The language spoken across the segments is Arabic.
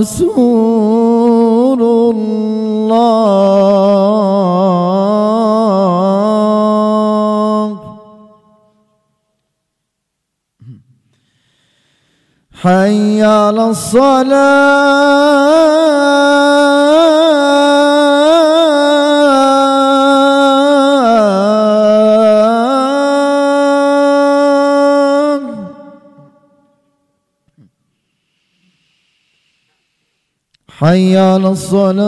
رسول الله. حي على الصلاة. حي على الصلاة.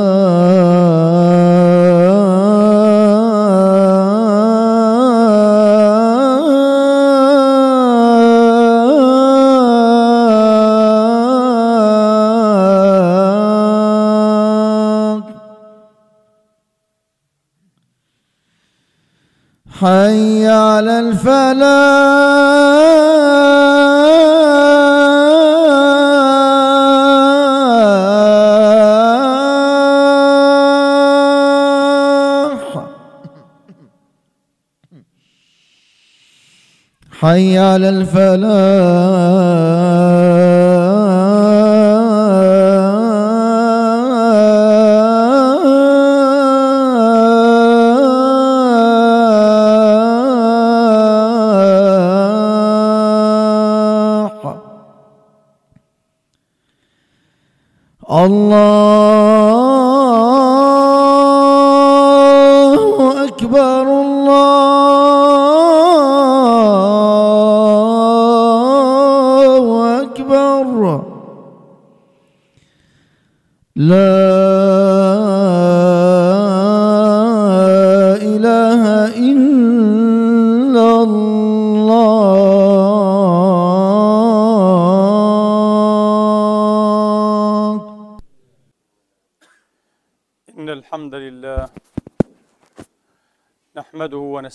حي على الفلاح. حي على الفلاح.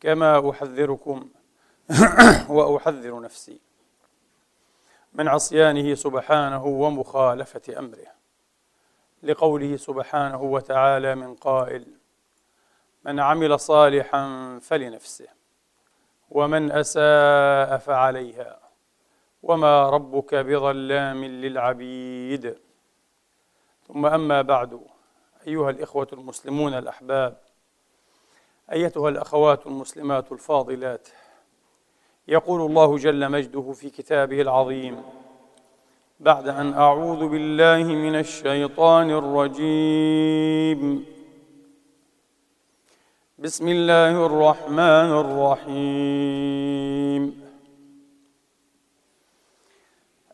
كما أحذركم وأحذر نفسي من عصيانه سبحانه ومخالفة أمره لقوله سبحانه وتعالى من قائل من عمل صالحا فلنفسه ومن أساء فعليها وما ربك بظلام للعبيد. ثم أما بعد أيها الإخوة المسلمون الأحباب أيتها الأخوات المسلمات الفاضلات. يقول الله جل مجده في كتابه العظيم بعد أن أعوذ بالله من الشيطان الرجيم. بسم الله الرحمن الرحيم.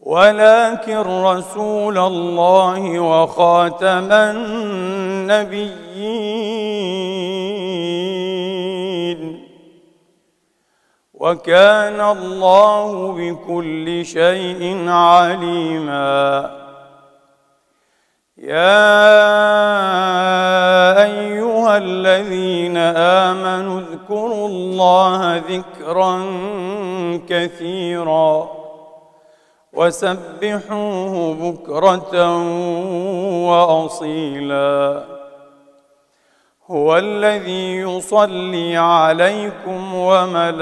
ولكن رسول الله وخاتم النبيين. وكان الله بكل شيء عليما. يا أيها الذين آمنوا اذكروا الله ذكرا كثيرا. وسبحوه بكرة وأصيلا. هو الذي يصلي عليكم وملائكته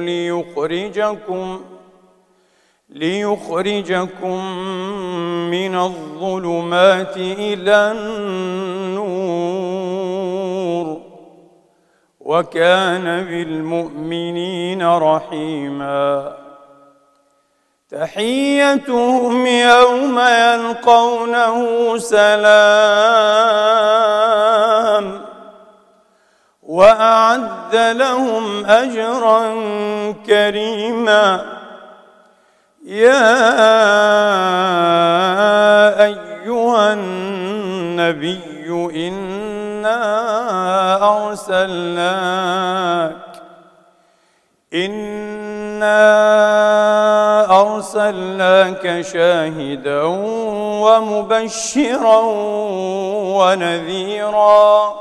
ليخرجكم ليخرجكم من الظلمات إلى النور. وكان بالمؤمنين رحيما. تحيتهم يوم يلقونه سلام وأعد لهم أجرا كريما. يا أيها النبي انا ارسلناك انا ارسلناك شاهدا ومبشرا ونذيرا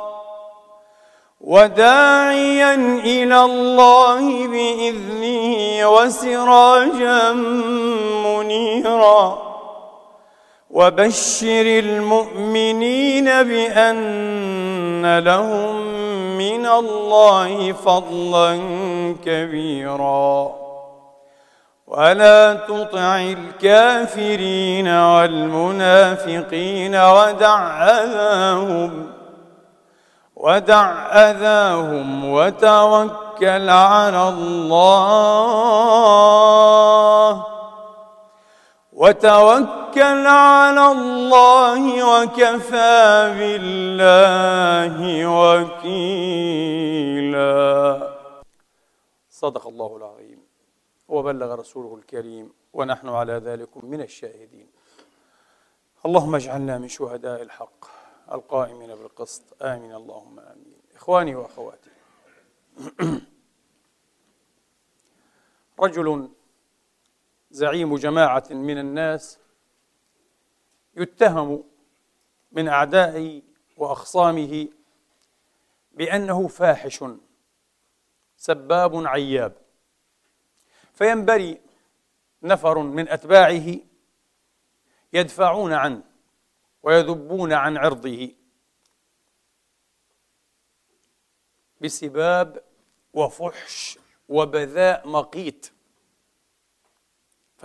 وداعيا إلى الله باذنه وسراجا منيرا وبشر المؤمنين بأن لهم من الله فضلا كبيرا. ولا تطع الكافرين والمنافقين ودع أذاهم ودع أذاهم وتوكل على الله. وتوكل على الله وكفى بالله وكيلا. صدق الله العظيم. وبلغ رسوله الكريم ونحن على ذلك من الشاهدين. اللهم اجعلنا من شهداء الحق القائمين بالقسط. آمين. اللهم آمين. إخواني وأخواتي. رجل زعيم جماعة من الناس يتهم من أعدائه وأخصامه بأنه فاحش سباب عياب. فينبري نفر من أتباعه يدفعون عنه ويذبون عن عرضه بسباب وفحش وبذاء مقيت.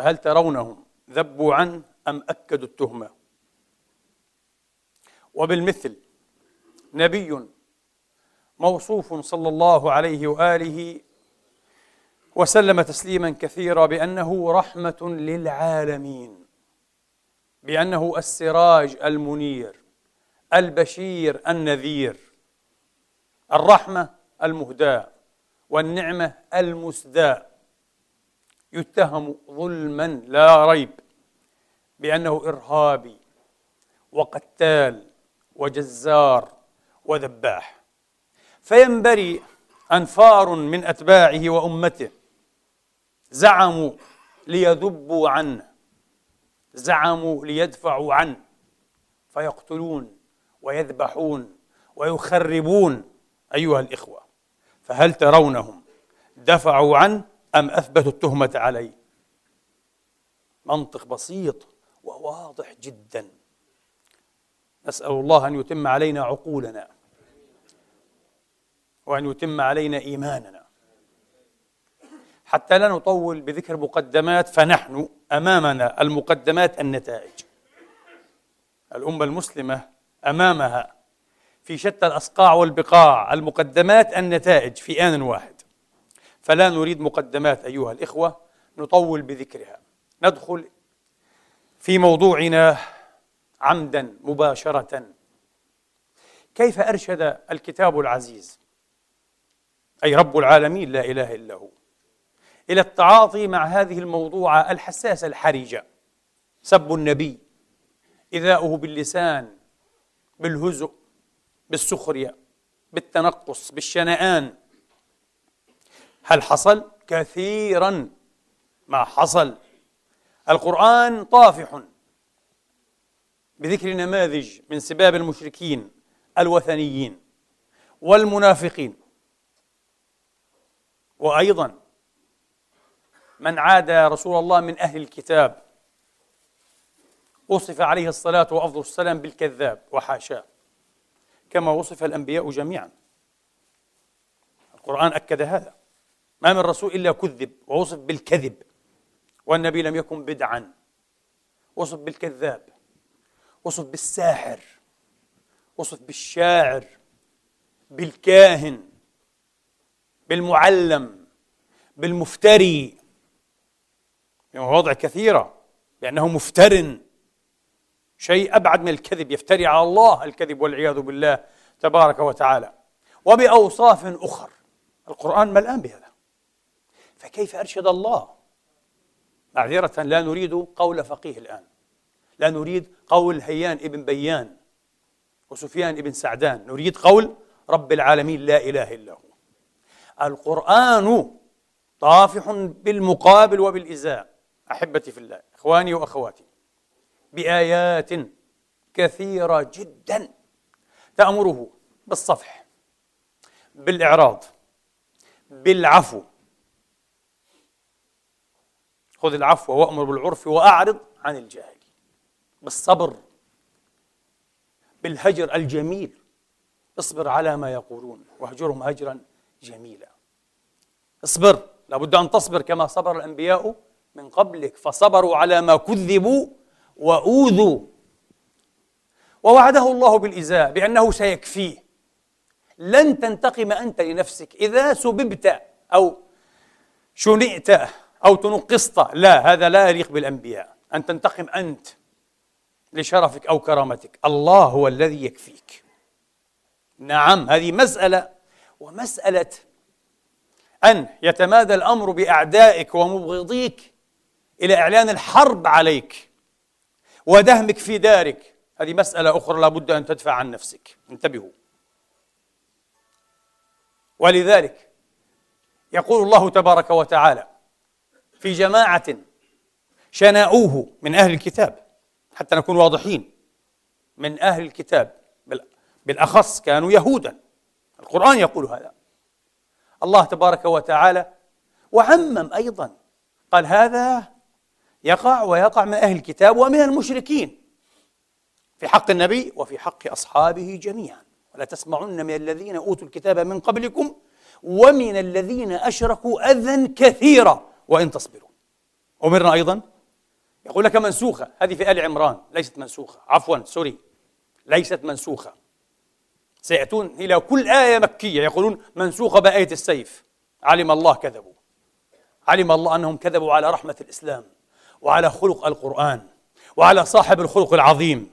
فهل ترونهم ذبوا عنه أم أكدوا التهمة؟ وبالمثل نبي موصوف صلى الله عليه وآله وسلم تسليما كثيرا بأنه رحمة للعالمين بأنه السراج المنير البشير النذير الرحمة المهداة والنعمة المسداة. يتهم ظلما لا ريب بأنه إرهابي وقتال وجزار وذباح. فينبري أنفار من أتباعه وأمته. زعموا ليذبوا عنه. زعموا ليدفعوا عنه. فيقتلون ويذبحون ويخربون أيها الإخوة. فهل ترونهم دفعوا عنه؟ أم أثبتوا التهمة عليه منطق بسيط وواضح جدا. نسأل الله أن يتم علينا عقولنا وأن يتم علينا إيماننا. حتى لا نطول بذكر مقدمات فنحن أمامنا المقدمات النتائج. الأمة المسلمة أمامها في شتى الأصقاع والبقاع المقدمات النتائج في آن واحد. فلا نريد مقدمات أيها الإخوة نطول بذكرها. ندخل في موضوعنا عمدا مباشرة. كيف أرشد الكتاب العزيز؟ أي رب العالمين لا إله إلا هو. إلى التعاطي مع هذه الموضوعة الحساسة الحرجة. سب النبي. إذاؤه باللسان بالهزء بالسخرية بالتنقص بالشنآن. هل حصل؟ كثيرا. ما حصل. القرآن طافح بذكر نماذج من سباب المشركين الوثنيين والمنافقين. وأيضا من عاد رسول الله من أهل الكتاب وصف عليه الصلاة وأفضل السلام بالكذاب وحاشاه كما وصف الأنبياء جميعا. القرآن أكد هذا. ما من رسول إلا كذب ووصف بالكذب والنبي لم يكن بدعا. وصف بالكذاب وصف بالساحر وصف بالشاعر بالكاهن بالمعلم بالمفتري. مواضع كثيرة لأنه مفتر شيء أبعد من الكذب يفتري على الله الكذب والعياذ بالله تبارك وتعالى. وبأوصاف أخر. القرآن ملآن بهذا. فكيف أرشد الله؟ معذرة لا نريد قول فقيه الآن. لا نريد قول هيان ابن بيان وسفيان ابن سعدان. نريد قول رب العالمين لا إله إلا هو. القرآن طافح بالمقابل وبالإزاء. أحبتي في الله إخواني وأخواتي بآيات كثيرة جدا تأمره بالصفح بالإعراض بالعفو خذ العفو وأمر بالعرف وأعرض عن الجاهل بالصبر بالهجر الجميل. اصبر على ما يقولون واهجرهم هجرا جميلا. اصبر لابد أن تصبر كما صبر الأنبياء من قبلك. فصبروا على ما كذبوا وأوذوا. ووعده الله بالإزاء بأنه سيكفيه. لن تنتقم أنت لنفسك. إذا سببت أو شنئت أو تنقصت. لا هذا لا يليق بالأنبياء. أن تنتقم أنت لشرفك أو كرامتك. الله هو الذي يكفيك. نعم هذه مسألة ومسألة أن يتمادى الأمر بأعدائك ومبغضيك إلى إعلان الحرب عليك ودهمك في دارك. هذه مسألة أخرى لابد أن تدفع عن نفسك. انتبهوا. ولذلك يقول الله تبارك وتعالى في جماعة شناؤوه من أهل الكتاب حتى نكون واضحين من أهل الكتاب بالأخص كانوا يهودا. القرآن يقول هذا. الله تبارك وتعالى وعمم أيضا قال هذا يقع ويقع من أهل الكتاب ومن المشركين في حق النبي وفي حق أصحابه جميعا. ولا تسمعن من الذين أوتوا الكتاب من قبلكم ومن الذين أشركوا أذى كثيرا. وإن تصبروا. أمرنا أيضا؟ يقول لك منسوخة. هذه في آل عمران. ليست منسوخة. عفوا sorry. ليست منسوخة. سيأتون إلى كل آية مكية. يقولون منسوخة بآية السيف. علم الله كذبوا. علم الله أنهم كذبوا على رحمة الإسلام وعلى خلق القرآن وعلى صاحب الخلق العظيم.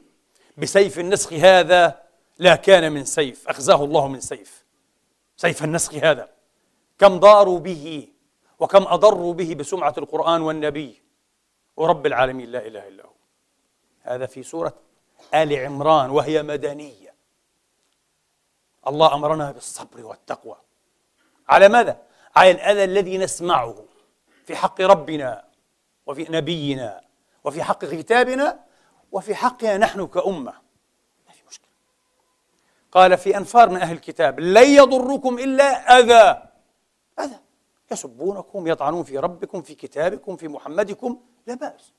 بسيف النسخ هذا لا كان من سيف. أخزاه الله من سيف. سيف النسخ هذا. كم ضاروا به وكم أضروا به بسمعة القرآن والنبي. ورب العالمين لا إله إلا هو. هذا في سورة آل عمران وهي مدنية. الله أمرنا بالصبر والتقوى. على ماذا؟ على الأذى الذي نسمعه في حق ربنا وفي نبينا وفي حق كتابنا وفي حقنا نحن كأمة. ما في مشكلة. قال في أنفار من أهل الكتاب لن يضركم إلا أذى. أذى. يسبونكم يطعنون في ربكم في كتابكم في محمدكم. لا بأس.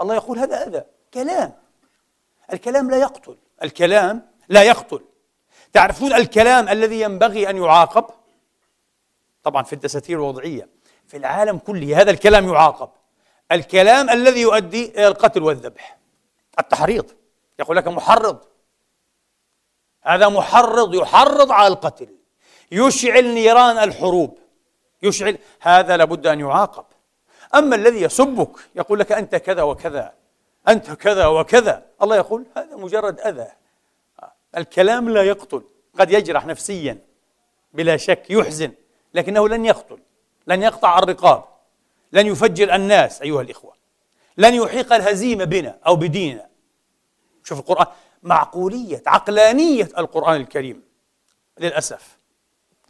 الله يقول هذا أذى. كلام. الكلام لا يقتل. الكلام لا يقتل. تعرفون الكلام الذي ينبغي أن يعاقب؟ طبعا في الدساتير الوضعية. في العالم كله هذا الكلام يعاقب. الكلام الذي يؤدي إلى القتل والذبح. التحريض. يقول لك محرض. هذا محرض يحرض على القتل. يشعل نيران الحروب. يشعل هذا لابد أن يعاقب. أما الذي يسبك يقول لك أنت كذا وكذا أنت كذا وكذا. الله يقول هذا مجرد أذى. الكلام لا يقتل. قد يجرح نفسيا بلا شك يحزن لكنه لن يقتل لن يقطع الرقاب لن يفجر الناس أيها الإخوة. لن يحيق الهزيمة بنا أو بديننا. شوف القرآن معقولية عقلانية القرآن الكريم للأسف.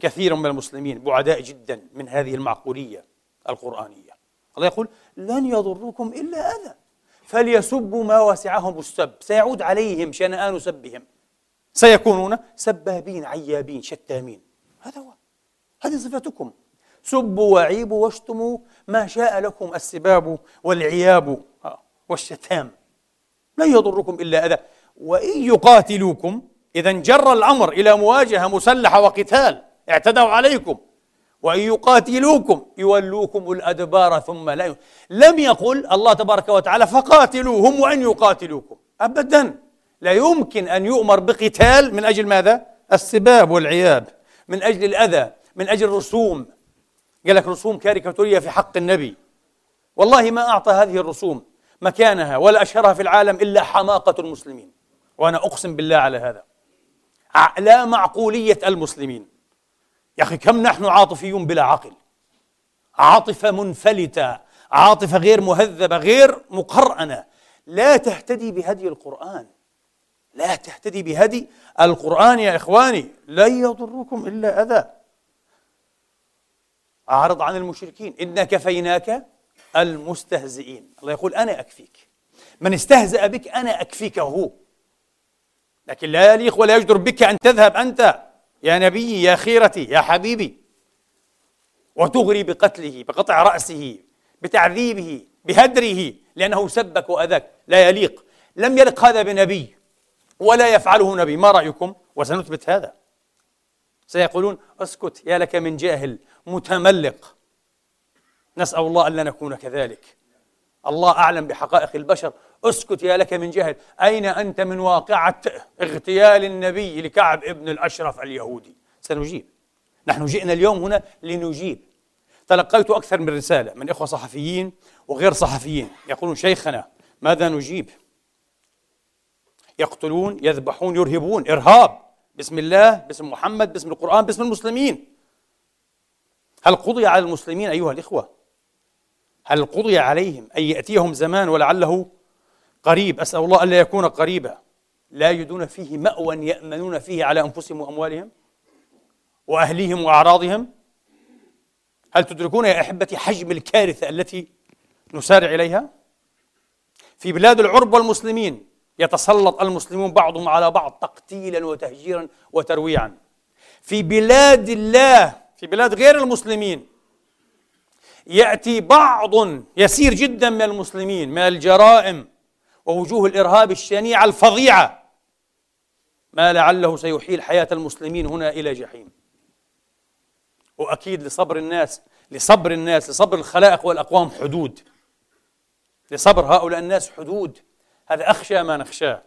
كثير من المسلمين بعداء جدا من هذه المعقولية القرآنية. الله يقول لن يضركم إلا أذى فليسبوا ما وسعهم السب. سيعود عليهم شنآن سبهم. سيكونون سبابين عيابين شتامين. هذا هو هذه صفتكم. سبوا وعيبوا واشتموا ما شاء لكم السباب والعياب. آه، والشتام. لن يضركم إلا أذى. وإن يقاتلوكم إذا جر الأمر إلى مواجهة مسلحة وقتال. اعتدوا عليكم وإن يقاتلوكم يولوكم الأدبار ثم لا ي... لم يقل الله تبارك وتعالى فقاتلوهم وإن يقاتلوكم. أبدا. لا يمكن أن يؤمر بقتال من أجل ماذا؟ السباب والعياب. من أجل الأذى من أجل الرسوم. قال لك رسوم كاريكاتورية في حق النبي. والله ما أعطى هذه الرسوم مكانها ولا أشهرها في العالم إلا حماقة المسلمين. وأنا أقسم بالله على هذا. لا معقولية المسلمين. يا أخي كم نحن عاطفيون بلا عقل؟ عاطفة منفلتة عاطفة غير مهذبة غير مقرأنة. لا تهتدي بهدي القرآن. لا تهتدي بهدي القرآن يا إخواني. لن يضركم إلا أذى. أعرض عن المشركين. إنا كفيناك المستهزئين. الله يقول أنا أكفيك. من استهزأ بك أنا أكفيك هو لكن لا يليق ولا يجدر بك أن تذهب أنت. يا نبي يا خيرتي يا حبيبي. وتغري بقتله بقطع رأسه بتعذيبه بهدره لأنه سبك وأذاك لا يليق. لم يلق هذا بنبي ولا يفعله نبي. ما رأيكم؟ وسنثبت هذا. سيقولون أسكت يا لك من جاهل متملق. نسأل الله ألا نكون كذلك. الله أعلم بحقائق البشر. أسكت يا لك من جهل. أين أنت من واقعة اغتيال النبي لكعب ابن الأشرف اليهودي؟ سنجيب. نحن جئنا اليوم هنا لنجيب. تلقيت أكثر من رسالة من إخوة صحفيين وغير صحفيين يقولون شيخنا ماذا نجيب؟ يقتلون يذبحون يرهبون. إرهاب. بسم الله باسم محمد باسم القرآن باسم المسلمين. هل قضي على المسلمين أيها الإخوة؟ هل قضي عليهم أن يأتيهم زمان ولعله قريب؟ أسأل الله ألا يكون قريبا. لا يجدون فيه مأوى يأمنون فيه على أنفسهم وأموالهم وأهليهم وأعراضهم. هل تدركون يا أحبتي حجم الكارثة التي نسارع إليها؟ في بلاد العرب والمسلمين يتسلط المسلمون بعضهم على بعض تقتيلا وتهجيرا وترويعا. في بلاد الله في بلاد غير المسلمين يأتي بعض يسير جدا من المسلمين من الجرائم ووجوه الإرهاب الشنيعه الفظيعة. ما لعله سيحيل حياة المسلمين هنا إلى جحيم. وأكيد لصبر الناس لصبر الناس لصبر الخلائق والأقوام حدود. لصبر هؤلاء الناس حدود. هذا أخشى ما نخشاه.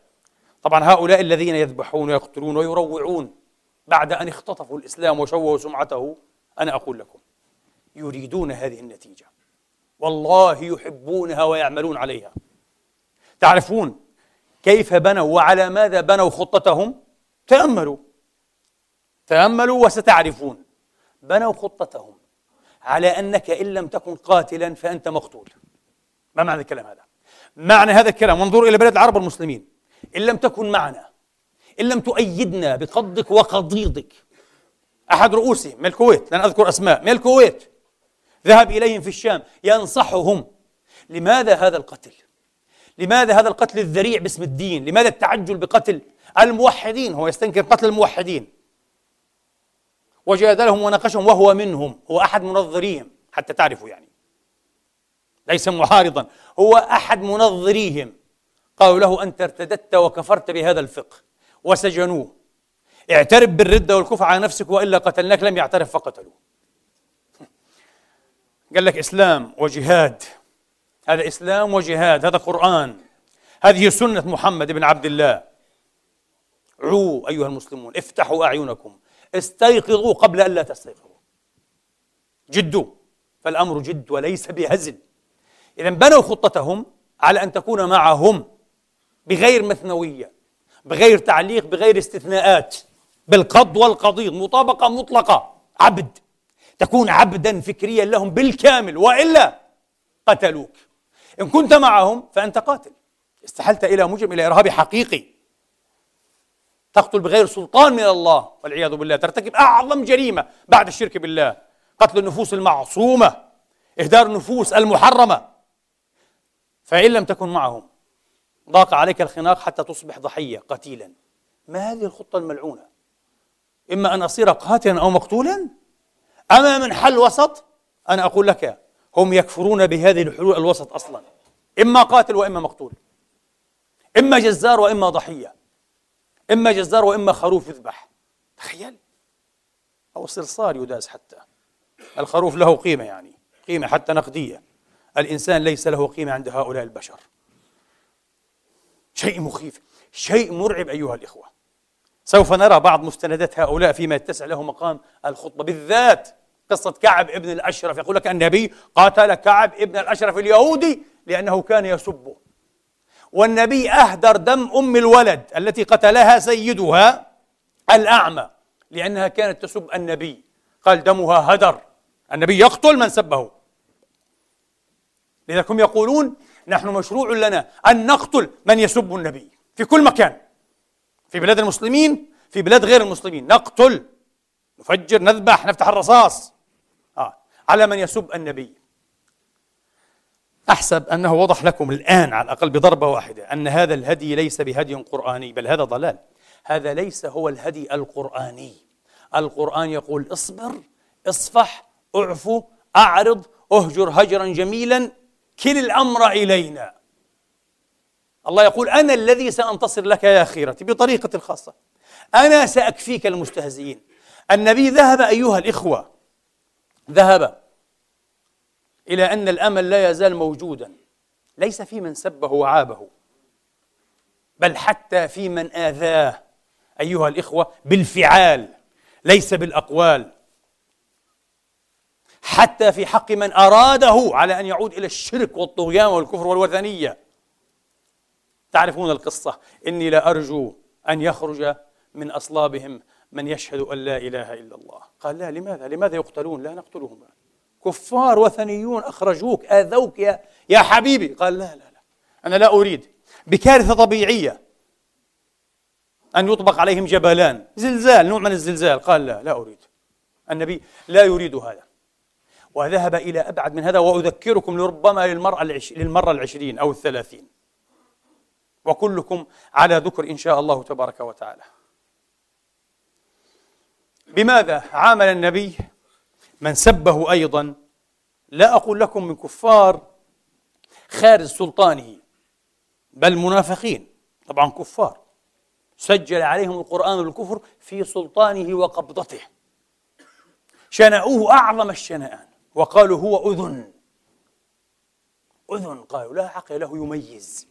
طبعا هؤلاء الذين يذبحون ويقتلون ويروعون بعد أن اختطفوا الإسلام وشوهوا سمعته أنا أقول لكم. يريدون هذه النتيجة. والله يحبونها ويعملون عليها. تعرفون كيف بنوا وعلى ماذا بنوا خطتهم؟ تأملوا. تأملوا وستعرفون. بنوا خطتهم على أنك إن لم تكن قاتلا فأنت مقتول. ما معنى الكلام هذا؟ معنى هذا الكلام وانظروا إلى بلاد العرب والمسلمين. إن لم تكن معنا إن لم تؤيدنا بقضك وقضيضك. أحد رؤوسهم من الكويت لن أذكر أسماء من الكويت. ذهب إليهم في الشام ينصحهم. لماذا هذا القتل؟ لماذا هذا القتل الذريع باسم الدين؟ لماذا التعجل بقتل الموحدين؟ هو يستنكر قتل الموحدين. وجادلهم وناقشهم وهو منهم هو أحد منظريهم حتى تعرفوا يعني. ليس معارضا هو أحد منظريهم. قالوا له أنت ارتدت وكفرت بهذا الفقه وسجنوه. اعترف بالردة والكفر على نفسك وإلا قتلناك لم يعترف فقتلوه. قال لك إسلام وجهاد. هذا إسلام وجهاد هذا قرآن. هذه سنة محمد بن عبد الله. عو أيها المسلمون افتحوا أعينكم. استيقظوا قبل أن لا تستيقظوا. جدوا. فالأمر جد وليس بهزل. إذا بنوا خطتهم على أن تكون معهم بغير مثنوية بغير تعليق بغير استثناءات. بالقض والقضيض مطابقة مطلقة. عبد. تكون عبدا فكريا لهم بالكامل وإلا قتلوك. إن كنت معهم فأنت قاتل. استحلت إلى مجرم إلى إرهابي حقيقي. تقتل بغير سلطان من الله والعياذ بالله. ترتكب أعظم جريمة بعد الشرك بالله. قتل النفوس المعصومة إهدار النفوس المحرمة. فإن لم تكن معهم ضاق عليك الخناق حتى تصبح ضحية قتيلا. ما هذه الخطة الملعونة؟ إما أن أصير قاتلا أو مقتولا؟ أما من حل وسط أنا أقول لك هم يكفرون بهذه الحلول الوسط أصلا. إما قاتل وإما مقتول. إما جزار وإما ضحية. إما جزار وإما خروف يذبح. تخيل. أو صرصار يداس حتى. الخروف له قيمة يعني قيمة حتى نقدية. الإنسان ليس له قيمة عند هؤلاء البشر. شيء مخيف شيء مرعب أيها الإخوة. سوف نرى بعض مستندات هؤلاء فيما يتسع له مقام الخطبة. بالذات قصة كعب ابن الأشرف. يقول لك النبي قاتل كعب ابن الأشرف اليهودي لأنه كان يسبه. والنبي أهدر دم أم الولد التي قتلها سيدها الأعمى لأنها كانت تسب النبي. قال دمها هدر. النبي يقتل من سبه. لذلك هم يقولون نحن مشروع لنا أن نقتل من يسب النبي في كل مكان. في بلاد المسلمين في بلاد غير المسلمين. نقتل نفجر نذبح نفتح الرصاص. آه. على من يسب النبي. أحسب أنه وضح لكم الآن على الأقل بضربة واحدة أن هذا الهدي ليس بهدي قرآني بل هذا ضلال. هذا ليس هو الهدي القرآني. القرآن يقول اصبر اصفح اعفو أعرض اهجر هجرا جميلا كل الأمر إلينا. الله يقول أنا الذي سأنتصر لك يا خيرتي بطريقة خاصة. أنا سأكفيك المستهزئين. النبي ذهب أيها الإخوة ذهب إلى أن الأمل لا يزال موجودا. ليس في من سبه وعابه بل حتى في من آذاه أيها الإخوة بالفعال ليس بالأقوال. حتى في حق من أراده على أن يعود إلى الشرك والطغيان والكفر والوثنية. تعرفون القصة. إني لا أرجو أن يخرج من أصلابهم من يشهد أن لا إله إلا الله. قال لا لماذا؟ لماذا يقتلون؟ لا نقتلهم. كفار وثنيون أخرجوك آذوك يا, يا حبيبي. قال لا لا لا. أنا لا أريد. بكارثة طبيعية. أن يطبق عليهم جبلان. زلزال نوع من الزلزال. قال لا لا أريد. النبي لا يريد هذا. وذهب إلى أبعد من هذا وأذكركم لربما للمرة. للمرة العشرين أو الثلاثين. وكلكم على ذكر إن شاء الله تبارك وتعالى. بماذا عامل النبي؟ من سبه أيضا لا أقول لكم من كفار خارج سلطانه بل منافقين طبعا كفار. سجل عليهم القرآن الكفر في سلطانه وقبضته. شنعوه أعظم الشنآن وقالوا هو أذن. أذن قالوا لا عقل له يميز.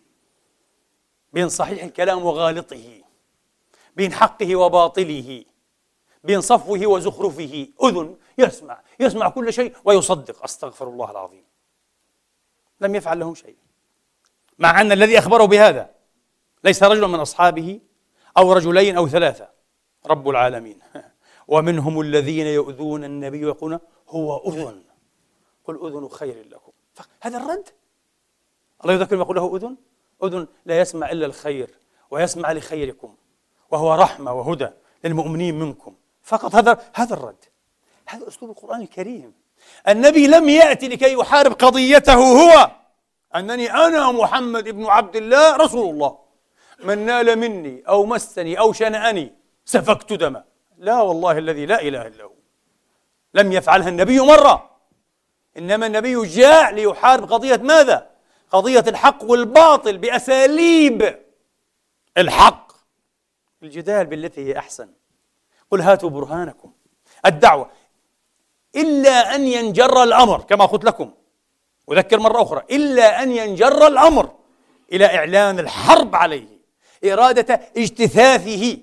بين صحيح الكلام وغالطه بين حقه وباطله بين صفوه وزخرفه. أذن يسمع يسمع كل شيء ويصدق. أستغفر الله العظيم. لم يفعل له شيء. مع أن الذي أخبره بهذا ليس رجل من أصحابه أو رجلين أو ثلاثة. رب العالمين. ومنهم الذين يؤذون النبي ويقولون هو أذن. قل أذن خير لكم. هذا الرد؟ الله يذكر يقول له أذن؟ أذن لا يسمع إلا الخير ويسمع لخيركم وهو رحمة وهدى للمؤمنين منكم. فقط هذا هذا الرد. هذا أسلوب القرآن الكريم. النبي لم يأتي لكي يحارب قضيته هو. أنني أنا محمد بن عبد الله رسول الله. من نال مني أو مسني أو شنأني سفكت دمه. لا والله الذي لا إله إلا هو. لم يفعلها النبي مرة. إنما النبي جاء ليحارب قضية ماذا؟ قضية الحق والباطل بأساليب الحق. الجدال بالتي هي أحسن. قل هاتوا برهانكم. الدعوة. إلا أن ينجر الأمر كما قلت لكم. أذكر مرة أخرى. إلا أن ينجر الأمر إلى إعلان الحرب عليه. إرادة اجتثاثه.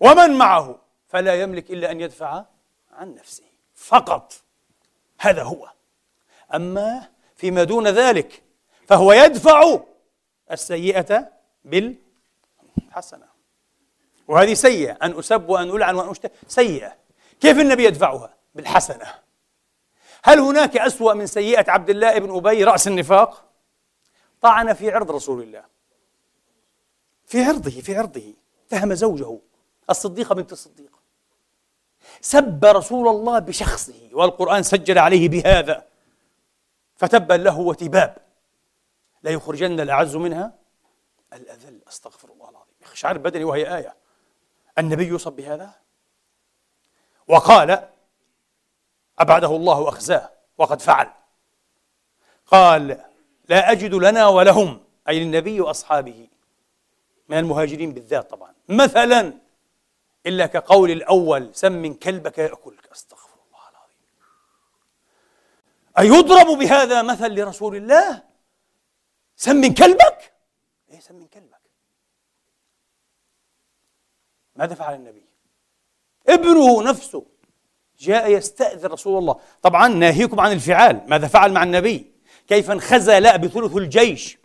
ومن معه؟ فلا يملك إلا أن يدفع عن نفسه. فقط. هذا هو. أما فيما دون ذلك فهو يدفع السيئة بالحسنة. وهذه سيئة. أن أسب وأن ألعن وأن أشتم سيئة. كيف النبي يدفعها؟ بالحسنة. هل هناك أسوأ من سيئة عبد الله بن أبي رأس النفاق؟ طعن في عرض رسول الله. في عرضه في عرضه. اتهم زوجه الصديقة بنت الصديق. سب رسول الله بشخصه والقرآن سجل عليه بهذا. فتبا له وتباب. لا يخرجن الأعز منها؟ الأذل أستغفر الله العظيم. إخشعار بدني وهي آية. النبي يصب بهذا؟ وقال أبعده الله أخزاه وقد فعل. قال لا أجد لنا ولهم أي النبي وأصحابه. من المهاجرين بالذات طبعا. مثلا إلا كقول الأول سم كلبك يأكلك. أستغفر الله العظيم. أيضرب بهذا مثل لرسول الله؟ سم كلبك؟ إيه سم كلبك. ماذا فعل النبي؟ ابنه نفسه جاء يستأذن رسول الله. طبعا ناهيكم عن الفعال. ماذا فعل مع النبي؟ كيف انخزل بثلث الجيش؟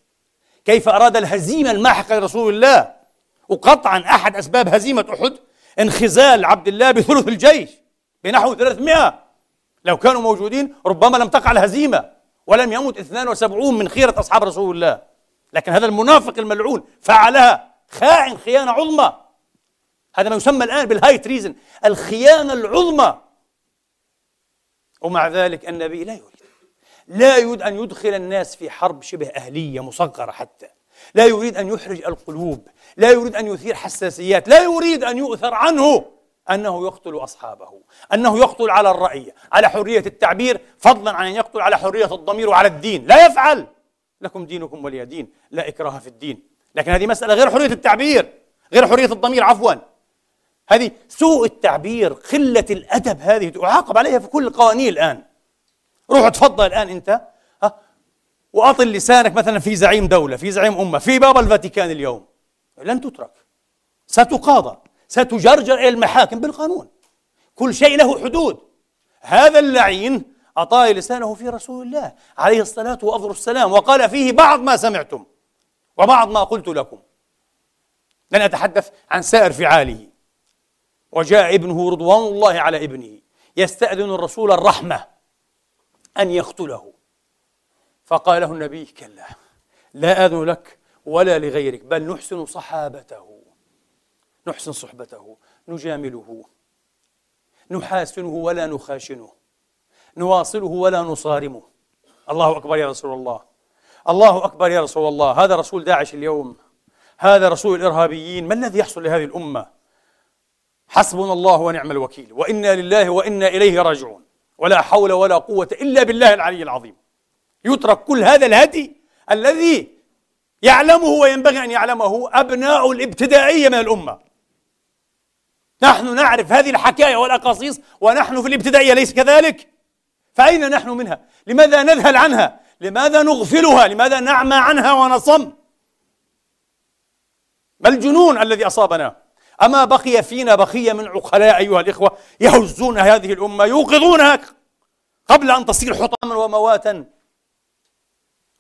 كيف أراد الهزيمة الماحقة لرسول الله؟ وقطعا أحد أسباب هزيمة أحد انخزال عبد الله بثلث الجيش بنحو 300 لو كانوا موجودين ربما لم تقع الهزيمة. ولم يمت 72 من خيرة أصحاب رسول الله. لكن هذا المنافق الملعون فعلها خائن خيانة عظمى. هذا ما يسمى الآن بالهاي تريزن الخيانة العظمى. ومع ذلك النبي لا يريد لا يريد أن يدخل الناس في حرب شبه أهلية مصغرة حتى. لا يريد أن يحرج القلوب لا يريد أن يثير حساسيات لا يريد أن يؤثر عنه. أنه يقتل أصحابه أنه يقتل على الرأي على حرية التعبير فضلا عن أن يقتل على حرية الضمير وعلى الدين. لا يفعل. لكم دينكم ولي دين لا إكراه في الدين. لكن هذه مسألة غير حرية التعبير غير حرية الضمير عفوا. هذه سوء التعبير قلة الأدب هذه تعاقب عليها في كل القوانين الآن. روح تفضل الآن أنت. ها؟ وأطل لسانك مثلا في زعيم دولة في زعيم أمة في بابا الفاتيكان اليوم. لن تترك. ستقاضى. ستجرجر إلى المحاكم بالقانون. كل شيء له حدود. هذا اللعين أطال لسانه في رسول الله عليه الصلاة وأفضل السلام وقال فيه بعض ما سمعتم وبعض ما قلت لكم. لن أتحدث عن سائر فعاله. وجاء ابنه رضوان الله على ابنه يستأذن الرسول الرحمة أن يقتله. فقال له النبي كلا لا آذن لك ولا لغيرك بل نحسن صحابته. نحسن صحبته نجامله نحاسنه ولا نخاشنه نواصله ولا نصارمه. الله أكبر يا رسول الله. الله أكبر يا رسول الله. هذا رسول داعش اليوم. هذا رسول الإرهابيين. ما الذي يحصل لهذه الأمة؟ حسبنا الله ونعم الوكيل. وإنا لله وإنا إليه راجعون. ولا حول ولا قوة إلا بالله العلي العظيم. يترك كل هذا الهدي الذي يعلمه وينبغي أن يعلمه أبناء الابتدائية من الأمة. نحن نعرف هذه الحكاية والأقاصيص ونحن في الابتدائية ليس كذلك؟ فأين نحن منها؟ لماذا نذهل عنها؟ لماذا نغفلها؟ لماذا نعمى عنها ونصم؟ ما الجنون الذي أصابنا؟ أما بقي فينا بقية من عقلاء أيها الإخوة يهزون هذه الأمة يوقظونها قبل أن تصير حطاما ومواتا.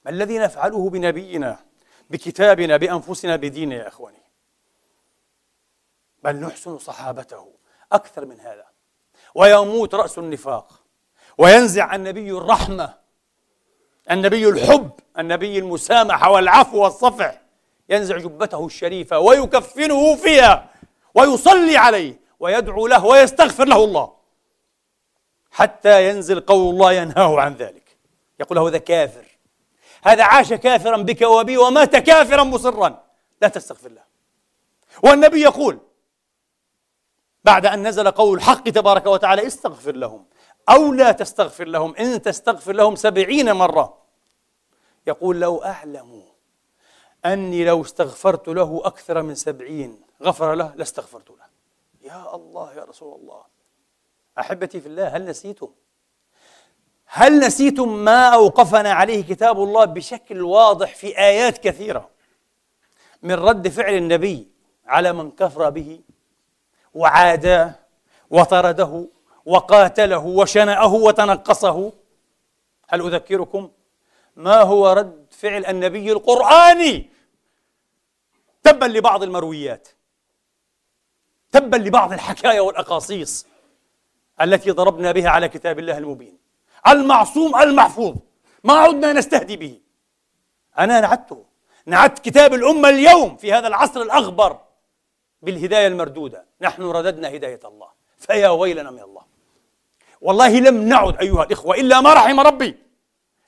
ما الذي نفعله بنبينا بكتابنا بأنفسنا بديننا يا إخواني؟ بل نحسن صحابته أكثر من هذا. ويموت رأس النفاق. وينزع النبي الرحمة النبي الحب النبي المسامحة والعفو والصفح ينزع جبته الشريفة ويكفنه فيها ويصلي عليه ويدعو له ويستغفر له الله. حتى ينزل قول الله ينهاه عن ذلك. يقول له هذا كافر. هذا عاش كافرا بك وبي ومات كافرا مصرا. لا تستغفر له. والنبي يقول بعد أن نزل قول الحق تبارك وتعالى استغفر لهم أو لا تستغفر لهم إن تستغفر لهم سبعين مرة. يقول لو أعلم أني لو استغفرت له أكثر من سبعين غفر له لاستغفرت له. يا الله يا رسول الله. أحبتي في الله هل نسيتم؟ هل نسيتم ما أوقفنا عليه كتاب الله بشكل واضح في آيات كثيرة؟ من رد فعل النبي على من كفر به. وعاداه وطرده وقاتله وشنأه وتنقصه. هل أذكركم ما هو رد فعل النبي القرآني؟ تبا لبعض المرويات تبا لبعض الحكايا والأقاصيص التي ضربنا بها على كتاب الله المبين. المعصوم المحفوظ ما عدنا نستهدي به. أنا نعدته نعدت كتاب الأمة اليوم في هذا العصر الأغبر. بالهداية المردودة. نحن رددنا هداية الله. فيا ويلنا من الله. والله لم نعد أيها الإخوة إلا ما رحم ربي.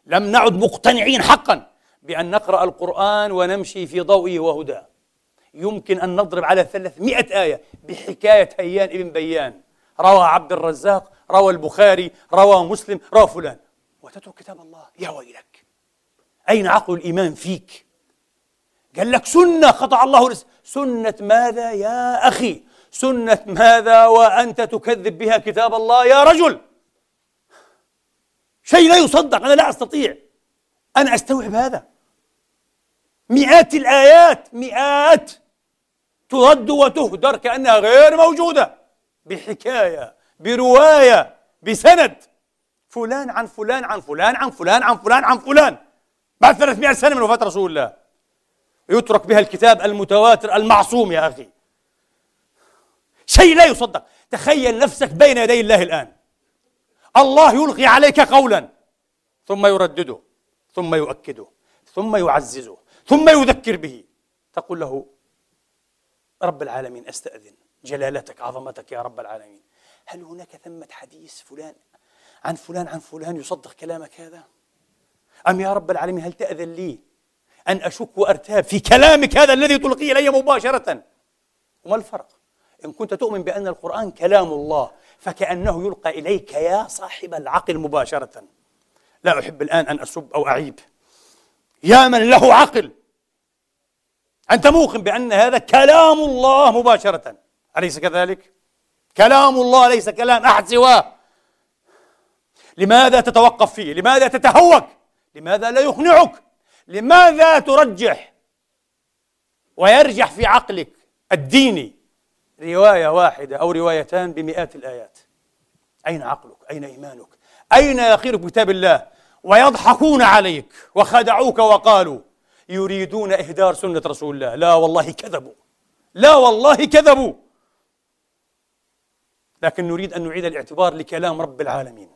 لم نعد مقتنعين حقا بأن نقرأ القرآن ونمشي في ضوئه وهداه. يمكن أن نضرب على ثلاثمائة آية بحكاية هيان ابن بيان. روى عبد الرزاق روى البخاري روى مسلم روى فلان. وتترك كتاب الله. يا ويلك. أين عقل الإيمان فيك؟ قال لك سنة قطع الله رزق. سنة ماذا يا أخي؟ سنة ماذا وأنت تكذب بها كتاب الله يا رجل؟ شيء لا يصدق أنا لا أستطيع. أن أستوعب هذا. مئات الآيات مئات ترد وتهدر كأنها غير موجودة. بحكاية برواية بسند. فلان عن فلان عن فلان عن فلان عن فلان عن فلان. بعد 300 سنة من وفاة رسول الله. يترك بها الكتاب المتواتر المعصوم يا أخي. شيء لا يصدق. تخيل نفسك بين يدي الله الآن. الله يلقي عليك قولا. ثم يردده. ثم يؤكده. ثم يعززه. ثم يذكر به. تقول له رب العالمين أستأذن. جلالتك عظمتك يا رب العالمين. هل هناك ثمة حديث فلان؟ عن فلان عن فلان يصدق كلامك هذا؟ أم يا رب العالمين هل تأذن لي؟ أن أشك وأرتاب في كلامك هذا الذي تلقيه إلي مباشرة وما الفرق إن كنت تؤمن بأن القرآن كلام الله فكأنه يلقى إليك يا صاحب العقل مباشرة لا أحب الآن أن أسب أو أعيب يا من له عقل أنت موقن بأن هذا كلام الله مباشرة أليس كذلك؟ كلام الله ليس كلام أحد سواه لماذا تتوقف فيه؟ لماذا تتهوك؟ لماذا لا يقنعك؟ لماذا ترجح ويرجح في عقلك الديني رواية واحدة أو روايتان بمئات الآيات. أين عقلك؟ أين إيمانك؟ أين يخيرك كتاب الله؟ ويضحكون عليك وخدعوك وقالوا يريدون إهدار سنة رسول الله. لا والله كذبوا. لا والله كذبوا. لكن نريد أن نعيد الاعتبار لكلام رب العالمين.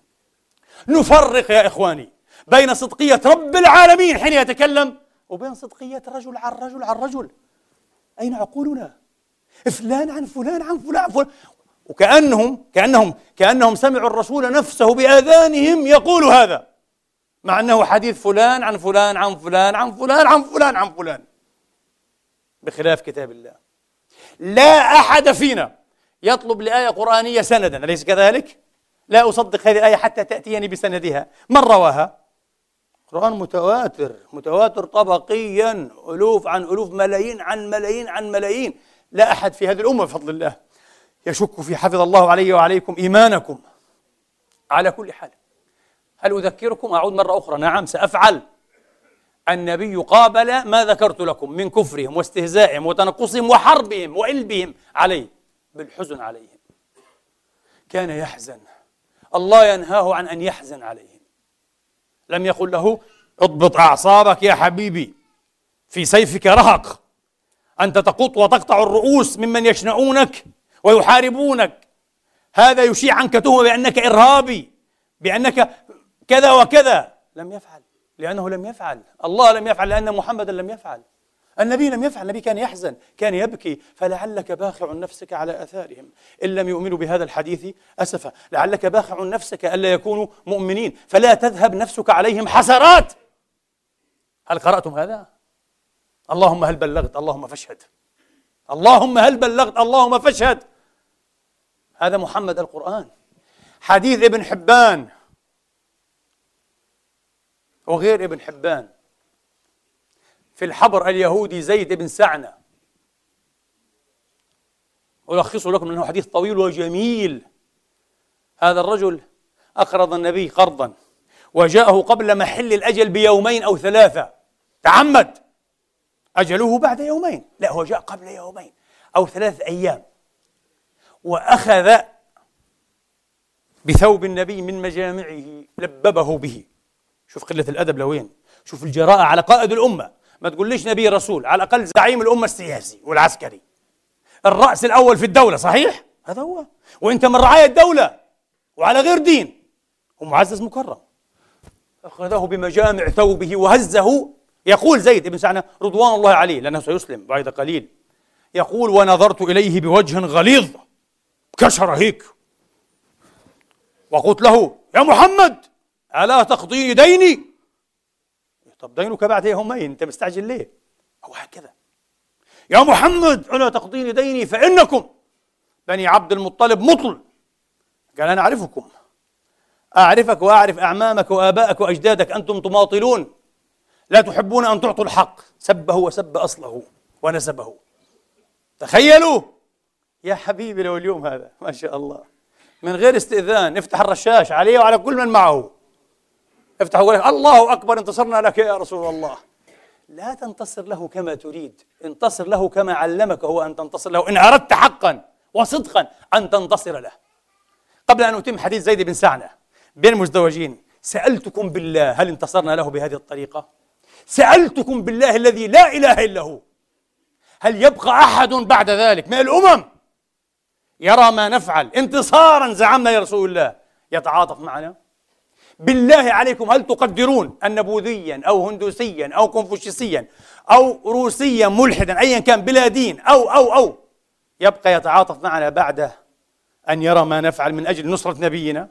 نفرق يا إخواني. بين صدقية رب العالمين حين يتكلم وبين صدقية رجل عن رجل عن رجل. أين عقولنا؟ فلان عن فلان عن فلان. فلان وكأنهم كأنهم كأنهم سمعوا الرسول نفسه بآذانهم يقول هذا. مع أنه حديث فلان عن فلان عن فلان عن فلان عن فلان عن فلان. بخلاف كتاب الله. لا أحد فينا يطلب لآية قرآنية سندا. أليس كذلك؟ لا أصدق هذه الآية حتى تأتيني بسندها. من رواها؟ قرآن متواتر متواتر طبقيا ألوف عن ألوف ملايين عن ملايين عن ملايين. لا أحد في هذه الأمة بفضل الله يشك في حفظ الله علي وعليكم إيمانكم. على كل حال هل أذكركم؟ أعود مرة أخرى. نعم سأفعل. النبي قابل ما ذكرت لكم من كفرهم واستهزائهم وتنقصهم وحربهم وإلبهم عليه بالحزن عليهم. كان يحزن. الله ينهاه عن أن يحزن عليهم. لم يقل له اضبط أعصابك يا حبيبي. في سيفك رهق. أنت تقط وتقطع الرؤوس ممن يشنعونك ويحاربونك. هذا يشيع عنك تهمة بأنك إرهابي بأنك كذا وكذا. لم يفعل لأنه لم يفعل. الله لم يفعل لأن محمدا لم يفعل. النبي لم يفعل النبي كان يحزن كان يبكي فلعلك باخع نفسك على آثارهم. إن لم يؤمنوا بهذا الحديث اسفا لعلك باخع نفسك ألا يكونوا مؤمنين. فلا تذهب نفسك عليهم حسرات. هل قرأتم هذا؟ اللهم هل بلغت اللهم فاشهد. اللهم هل بلغت اللهم فاشهد. هذا محمد القرآن. حديث ابن حبان. وغير ابن حبان. في الحبر اليهودي زيد بن سعنة. ألخصه لكم أنه حديث طويل وجميل. هذا الرجل أقرض النبي قرضا وجاءه قبل محل الأجل بيومين أو ثلاثة. تعمد. أجله بعد يومين. لا هو جاء قبل يومين أو ثلاث أيام. وأخذ بثوب النبي من مجامعه لببه به. شوف قلة الأدب لوين. شوف الجراءة على قائد الأمة. ما تقوليش نبي رسول على الأقل زعيم الأمة السياسي والعسكري. الرأس الأول في الدولة صحيح؟ هذا هو. وأنت من رعايا الدولة وعلى غير دين. ومعزز مكرم. أخذه بمجامع ثوبه وهزه. يقول زيد بن سعنة رضوان الله عليه لأنه سيسلم بعد قليل. يقول ونظرت إليه بوجه غليظ كشر هيك. وقلت له يا محمد ألا تقضي ديني طب دينك بعد يومين انت مستعجل ليه؟ هو هكذا. يا محمد الا تقضيني ديني فإنكم بني عبد المطلب مطل. قال أنا أعرفكم. أعرفك وأعرف أعمامك وآبائك وأجدادك أنتم تماطلون. لا تحبون أن تعطوا الحق. سبه وسب أصله ونسبه. تخيلوا! يا حبيبي لو اليوم هذا ما شاء الله. من غير استئذان افتح الرشاش عليه وعلى كل من معه. افتح وقول الله أكبر انتصرنا لك يا رسول الله. لا تنتصر له كما تريد. انتصر له كما علمك هو أن تنتصر له. إن أردت حقا وصدقا أن تنتصر له. قبل أن أتم حديث زيد بن سعنة بين المزدوجين سألتكم بالله هل انتصرنا له بهذه الطريقة؟ سألتكم بالله الذي لا إله إلا هو. هل يبقى أحد بعد ذلك من الأمم؟ يرى ما نفعل. انتصارا زعمنا يا رسول الله. يتعاطف معنا. بالله عليكم هل تقدرون أن بوذيا أو هندوسيا أو كونفوشيسيا أو روسيا ملحدا أيا كان بلا دين أو أو أو يبقى يتعاطف معنا بعد أن يرى ما نفعل من أجل نصرة نبينا؟